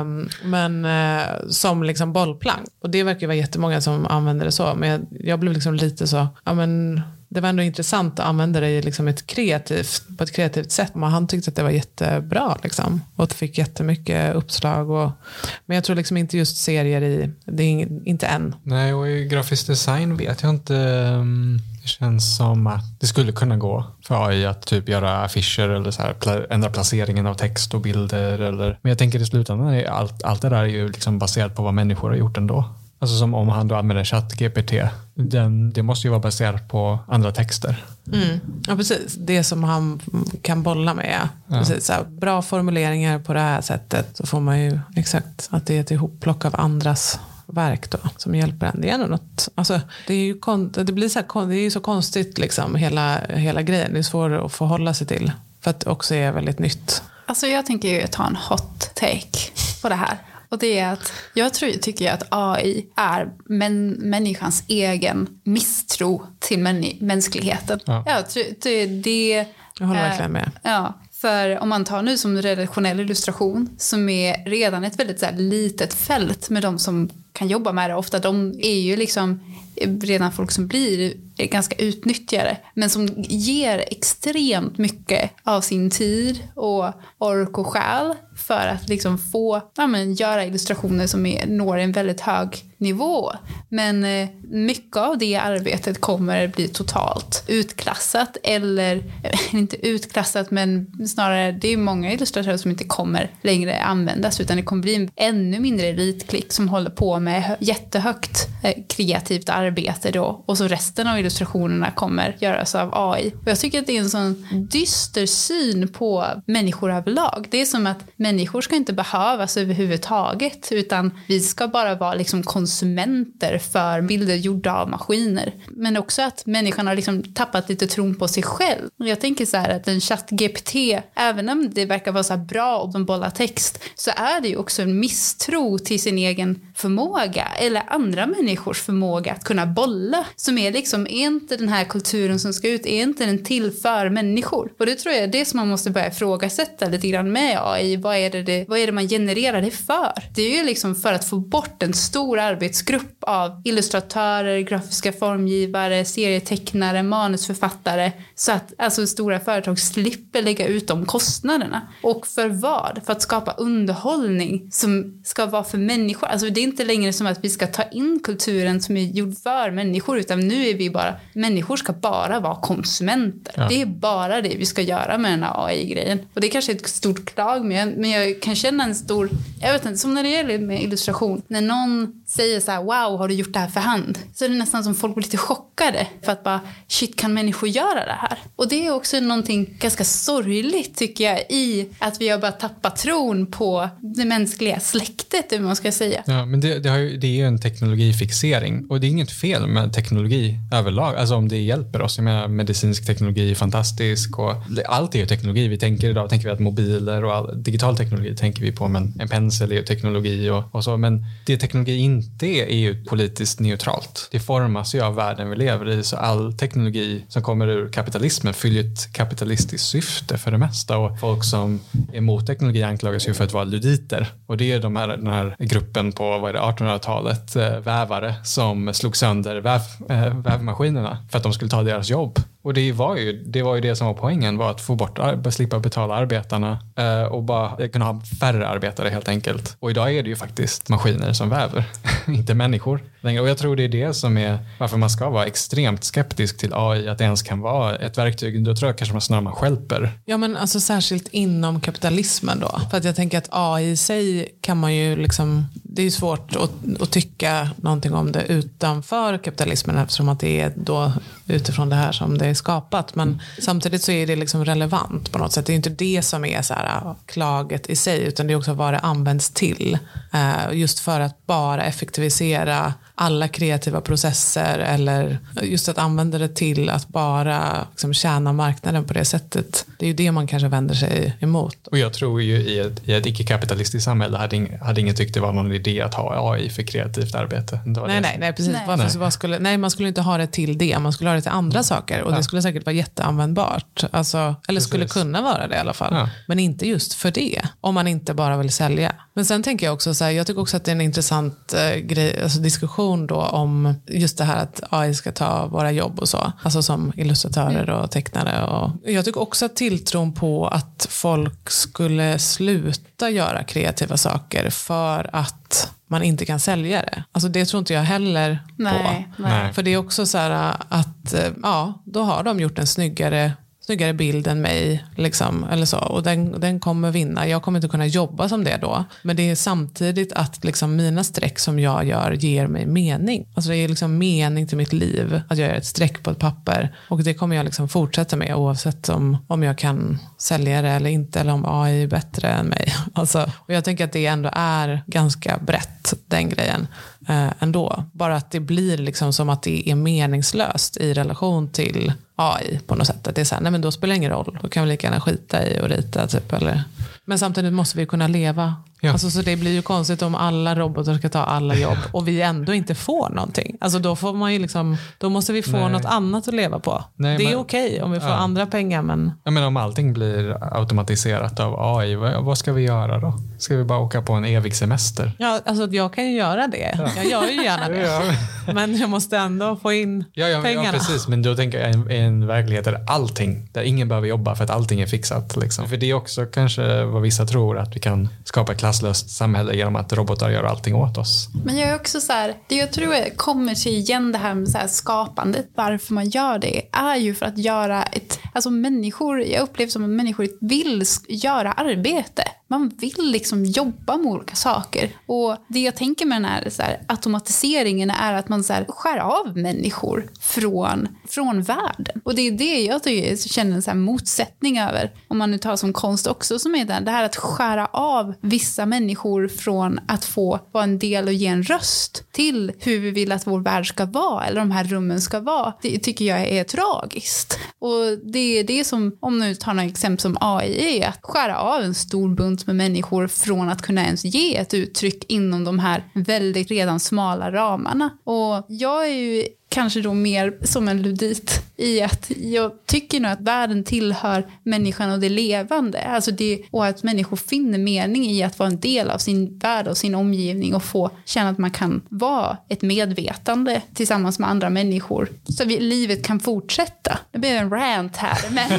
um, men uh, som liksom bollplank. Och det verkar vara jättemånga som använder det så. Men jag, jag blev liksom lite så, ja men det var ändå intressant att använda det i liksom ett kreativt, på ett kreativt sätt. Men han tyckte att det var jättebra liksom. och fick jättemycket uppslag. Och, men jag tror liksom inte just serier i, det är inte än. Nej, och i grafisk design vet jag inte. Mm, det känns som att det skulle kunna gå för AI att typ göra affischer eller så här, ändra placeringen av text och bilder. Eller, men jag tänker i slutändan, allt, allt det där är ju liksom baserat på vad människor har gjort ändå. Alltså som om han då använder ChatGPT. Den, det måste ju vara baserat på andra texter. Mm. Ja, precis. Det som han kan bolla med. Ja. Precis, så här, bra formuleringar på det här sättet. Så får man ju exakt att det är ett ihopplock av andras verk då, som hjälper en. Det är något, alltså, det, är ju kon, det, blir så här, det är ju så konstigt liksom, hela, hela grejen. Det är svårt att förhålla sig till. För att det också är väldigt nytt. Alltså jag tänker ju ta en hot take på det här. Och det är att jag tror, tycker att AI är män, människans egen misstro till män, mänskligheten. Ja. Jag tror, det, det, jag håller verkligen med. Ja, för om man tar nu som redaktionell illustration som är redan ett väldigt så här, litet fält med de som kan jobba med det. Ofta de är ju liksom redan folk som blir ganska utnyttjade men som ger extremt mycket av sin tid och ork och själ för att liksom få ja, men, göra illustrationer som är, når en väldigt hög nivå. Men eh, mycket av det arbetet kommer bli totalt utklassat eller inte utklassat men snarare det är många illustratörer som inte kommer längre användas utan det kommer bli en ännu mindre elitklick som håller på med jättehögt eh, kreativt arbete då och så resten av illustrationerna kommer göras av AI. Och jag tycker att det är en sån dyster syn på människor överlag. Det är som att människor ska inte behövas överhuvudtaget utan vi ska bara vara liksom konsumenter för bilder gjorda av maskiner. Men också att människan har liksom tappat lite tron på sig själv. Och jag tänker så här att en chatt-GPT, även om det verkar vara så här bra och de bollar text, så är det ju också en misstro till sin egen förmåga eller andra människors förmåga att kunna bolla. Som är liksom, är inte den här kulturen som ska ut, är inte den till för människor? Och det tror jag är det som man måste börja ifrågasätta lite grann med AI. Vad är det, det, vad är det man genererar det för? Det är ju liksom för att få bort en stor arbetsgrupp av illustratörer, grafiska formgivare, serietecknare, manusförfattare så att alltså stora företag slipper lägga ut de kostnaderna. Och för vad? För att skapa underhållning som ska vara för människor. Alltså det är inte längre som att vi ska ta in kulturen som är gjord för människor utan nu är vi bara, människor ska bara vara konsumenter. Ja. Det är bara det vi ska göra med den här AI-grejen. Och det är kanske ett stort klag men jag, men jag kan känna en stor, jag vet inte, som när det gäller med illustration. När någon säger så här, wow har du gjort det här för hand? Så är det nästan som folk blir lite chockade för att bara shit kan människor göra det här? Och det är också någonting ganska sorgligt tycker jag i att vi har börjat tappa tron på det mänskliga släktet, hur man ska säga. Ja, men det, det, har ju, det är ju en teknologifixering och det är inget fel med teknologi överlag, alltså om det hjälper oss. Jag menar, medicinsk teknologi är fantastisk och allt är ju teknologi. Vi tänker idag tänker vi att mobiler och all, digital teknologi tänker vi på, men en pensel är ju teknologi och, och så. Men det teknologi inte det är ju politiskt neutralt. Det formas ju av världen vi lever i, så all teknologi som kommer ur kapitalismen fyller ett kapitalistiskt syfte för det mesta och folk som är emot teknologi anklagas ju för att vara luditer och det är de här, den här gruppen på 1800-talet eh, vävare som slog sönder väv, eh, vävmaskinerna för att de skulle ta deras jobb. Och det var, ju, det var ju det som var poängen, var att få bort, slippa betala arbetarna eh, och bara kunna ha färre arbetare helt enkelt. Och idag är det ju faktiskt maskiner som väver, inte människor. längre Och jag tror det är det som är varför man ska vara extremt skeptisk till AI, att det ens kan vara ett verktyg. Då tror jag kanske man snarare man skälper. Ja men alltså särskilt inom kapitalismen då. För att jag tänker att AI i sig kan man ju liksom, det är ju svårt att, att tycka någonting om det utanför kapitalismen eftersom att det är då utifrån det här som det är skapat. Men samtidigt så är det liksom relevant på något sätt. Det är inte det som är så här, äh, klaget i sig utan det är också vad det används till. Äh, just för att bara effektivisera alla kreativa processer eller just att använda det till att bara liksom tjäna marknaden på det sättet. Det är ju det man kanske vänder sig emot. Och jag tror ju i ett, i ett icke-kapitalistiskt samhälle hade, ing, hade ingen tyckt det var någon idé att ha AI för kreativt arbete. nej, nej, nej, precis. Nej. Varför, nej. Skulle, nej, man skulle inte ha det till det. Man skulle ha det till andra mm. saker och ja. det skulle säkert vara jätteanvändbart. Alltså, eller precis. skulle kunna vara det i alla fall. Ja. Men inte just för det. Om man inte bara vill sälja. Men sen tänker jag också så här, jag tycker också att det är en intressant eh, grej, alltså diskussion då om just det här att AI ska ta våra jobb och så. Alltså som illustratörer och tecknare. Och, jag tycker också att tilltron på att folk skulle sluta göra kreativa saker för att man inte kan sälja det. Alltså det tror inte jag heller Nej, på. nej. För det är också så här att, eh, ja, då har de gjort en snyggare snyggare bild än mig. Liksom, eller så. Och den, den kommer vinna. Jag kommer inte kunna jobba som det då. Men det är samtidigt att liksom, mina streck som jag gör ger mig mening. Alltså det är liksom mening till mitt liv. Att jag gör ett streck på ett papper. Och det kommer jag liksom fortsätta med oavsett om, om jag kan sälja det eller inte. Eller om AI är bättre än mig. Alltså, och jag tänker att det ändå är ganska brett, den grejen. Eh, ändå. Bara att det blir liksom som att det är meningslöst i relation till AI på något sätt. Att det är så här, nej men då spelar det ingen roll. Då kan vi lika gärna skita i och rita typ. Eller. Men samtidigt måste vi kunna leva. Ja. Alltså, så det blir ju konstigt om alla robotar ska ta alla jobb och vi ändå inte får någonting. Alltså, då, får man ju liksom, då måste vi få Nej. något annat att leva på. Nej, det är men- okej om vi får Ja. andra pengar men Jag menar om allting blir automatiserat av AI, vad, ska vi göra då? Ska vi bara åka på en evig semester? ja, alltså, jag kan ju göra det. Jag gör ju gärna det. Ja, Men jag måste ändå få in ja, ja, ja pengarna. precis. Men då tänker jag en, en verklighet där allting, där ingen behöver jobba för att allting är fixat. Liksom. För det är också kanske vad vissa tror, att vi kan skapa ett klasslöst samhälle genom att robotar gör allting åt oss. Men jag är också så här, det jag tror jag kommer till igen det här med så här skapandet, varför man gör det, är ju för att göra ett, alltså människor, jag upplever som att människor vill göra arbete. Man vill liksom jobba med olika saker. Och det jag tänker med den här, så här automatiseringen är att man så här skär av människor från, från världen. Och det är det jag tycker, känner en så här motsättning över, om man nu tar som konst också, som är det här, det här att skära av vissa människor från att få vara en del och ge en röst till hur vi vill att vår värld ska vara, eller de här rummen ska vara. Det tycker jag är tragiskt. Och det är det som, om nu tar några exempel som AI, är att skära av en stor bunt med människor från att kunna ens ge ett uttryck inom de här väldigt redan smala ramarna. Och jag är ju kanske då mer som en ludit i att jag tycker nog att världen tillhör människan och det levande. Alltså det, och att människor finner mening i att vara en del av sin värld och sin omgivning och få känna att man kan vara ett medvetande tillsammans med andra människor. Så vi, livet kan fortsätta. Det blir en rant här. Men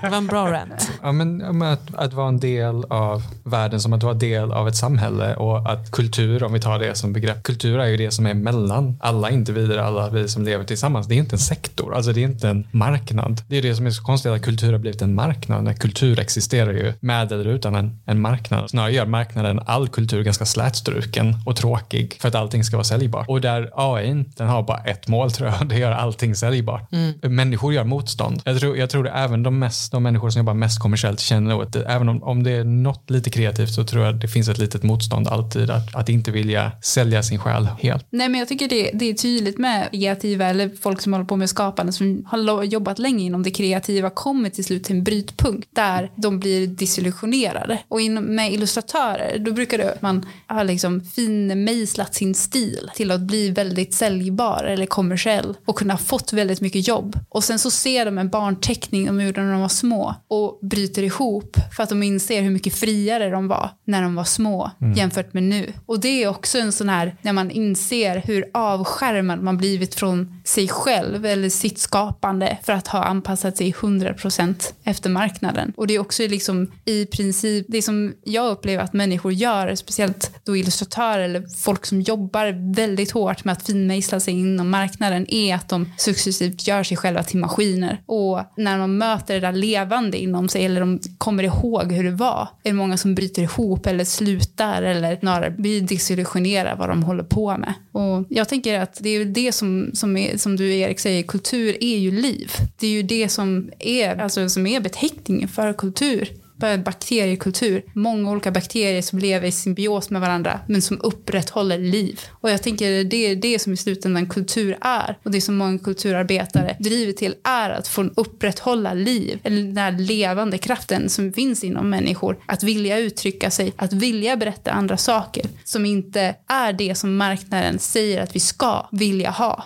Det var en bra rant. Ja, men, ja, men att, att vara en del av världen som att vara del av ett samhälle och att kultur, om vi tar det som begrepp, kultur är ju det som är mellan alla individer, alla vi som lever tillsammans. Det är inte en sektor, alltså det är inte en marknad. Det är det som är så konstigt att kultur har blivit en marknad. När kultur existerar ju med eller utan en, en marknad. Snarare gör marknaden all kultur ganska slätstruken och tråkig för att allting ska vara säljbart. Och där AI, den har bara ett mål tror jag, det gör allting säljbart. Människor gör motstånd. Jag tror, jag tror det även de, mest, de människor som jobbar mest kommersiellt känner nog att även om, om det är något lite kreativt så tror jag det finns ett litet motstånd alltid att, att inte vilja sälja sin själ helt. Nej, men jag tycker det, det är tydligt med kreativa eller folk som håller på med skapande som har jobbat länge inom det kreativa kommer till slut till en brytpunkt där de blir desillusionerade. Och inom, med illustratörer, då brukar det man har liksom finmejslat sin stil till att bli väldigt säljbar eller kommersiell och kunna ha fått väldigt mycket jobb. Och sen så ser de en barnteckning de gjorde när de var små och bryter ihop för att de inser hur mycket friare de var när de var små jämfört med nu. Och det är också en sån här, när man inser hur avskärmad man blivit från sig själv eller sitt skapande för att ha anpassat sig 100% efter marknaden. Och det är också liksom i princip det som jag upplever att människor gör, speciellt då illustratörer eller folk som jobbar väldigt hårt med att finmejsla sig inom marknaden, är att de successivt gör sig själva till maskiner. Och när man möter det där levande inom sig eller de kommer ihåg hur det var, är det många som bryter ihop eller slutar eller snarare blir desillusionerade vad de håller på med. Och jag tänker att det är väl det som, som, är, som du Erik säger, kultur är ju liv. Det är ju det som är, alltså, som är beteckningen för kultur bara bakteriekultur. Många olika bakterier som lever i symbios med varandra men som upprätthåller liv. Och jag tänker det är det som i slutändan kultur är. Och det som många kulturarbetare driver till är att få upprätthålla liv. Eller den här levande kraften som finns inom människor. Att vilja uttrycka sig, att vilja berätta andra saker. Som inte är det som marknaden säger att vi ska vilja ha.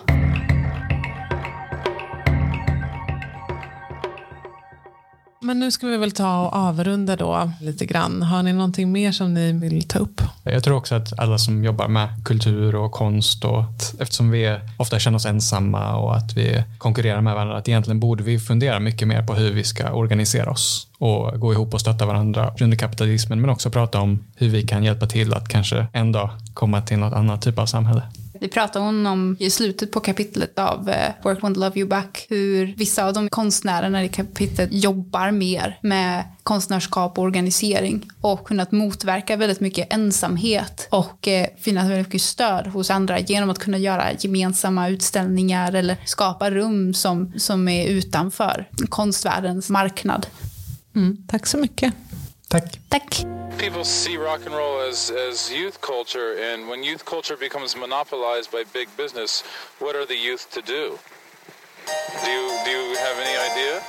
Men nu ska vi väl ta och avrunda då lite grann. Har ni någonting mer som ni vill ta upp? Jag tror också att alla som jobbar med kultur och konst och att, eftersom vi ofta känner oss ensamma och att vi konkurrerar med varandra, att egentligen borde vi fundera mycket mer på hur vi ska organisera oss och gå ihop och stötta varandra under kapitalismen, men också prata om hur vi kan hjälpa till att kanske en dag komma till något annat typ av samhälle. Det pratar hon om i slutet på kapitlet av eh, Work Won't Love You Back. Hur vissa av de konstnärerna i kapitlet jobbar mer med konstnärskap och organisering och kunnat motverka väldigt mycket ensamhet och eh, finna väldigt mycket stöd hos andra genom att kunna göra gemensamma utställningar eller skapa rum som, som är utanför konstvärldens marknad. Mm, tack så mycket. Tack. Tack. People see rock and roll as, as youth culture, and when youth culture becomes monopolized by big business, what are the youth to do? Do you, do you have any idea?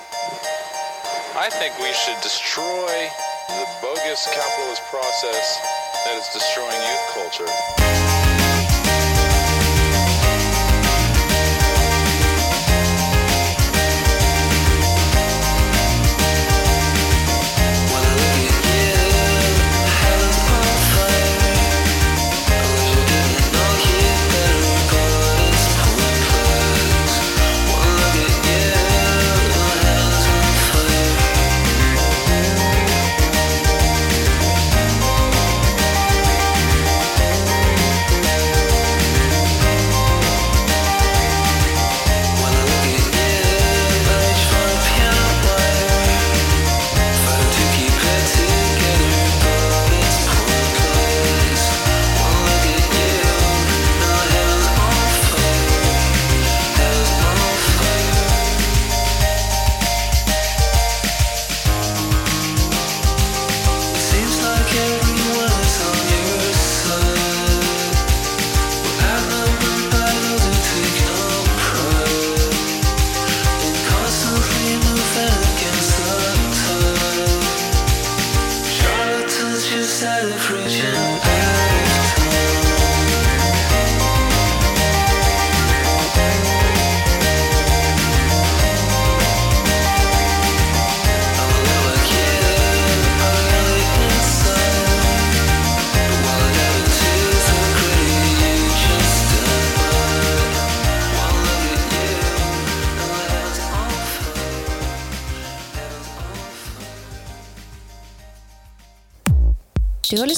I think we should destroy the bogus capitalist process that is destroying youth culture.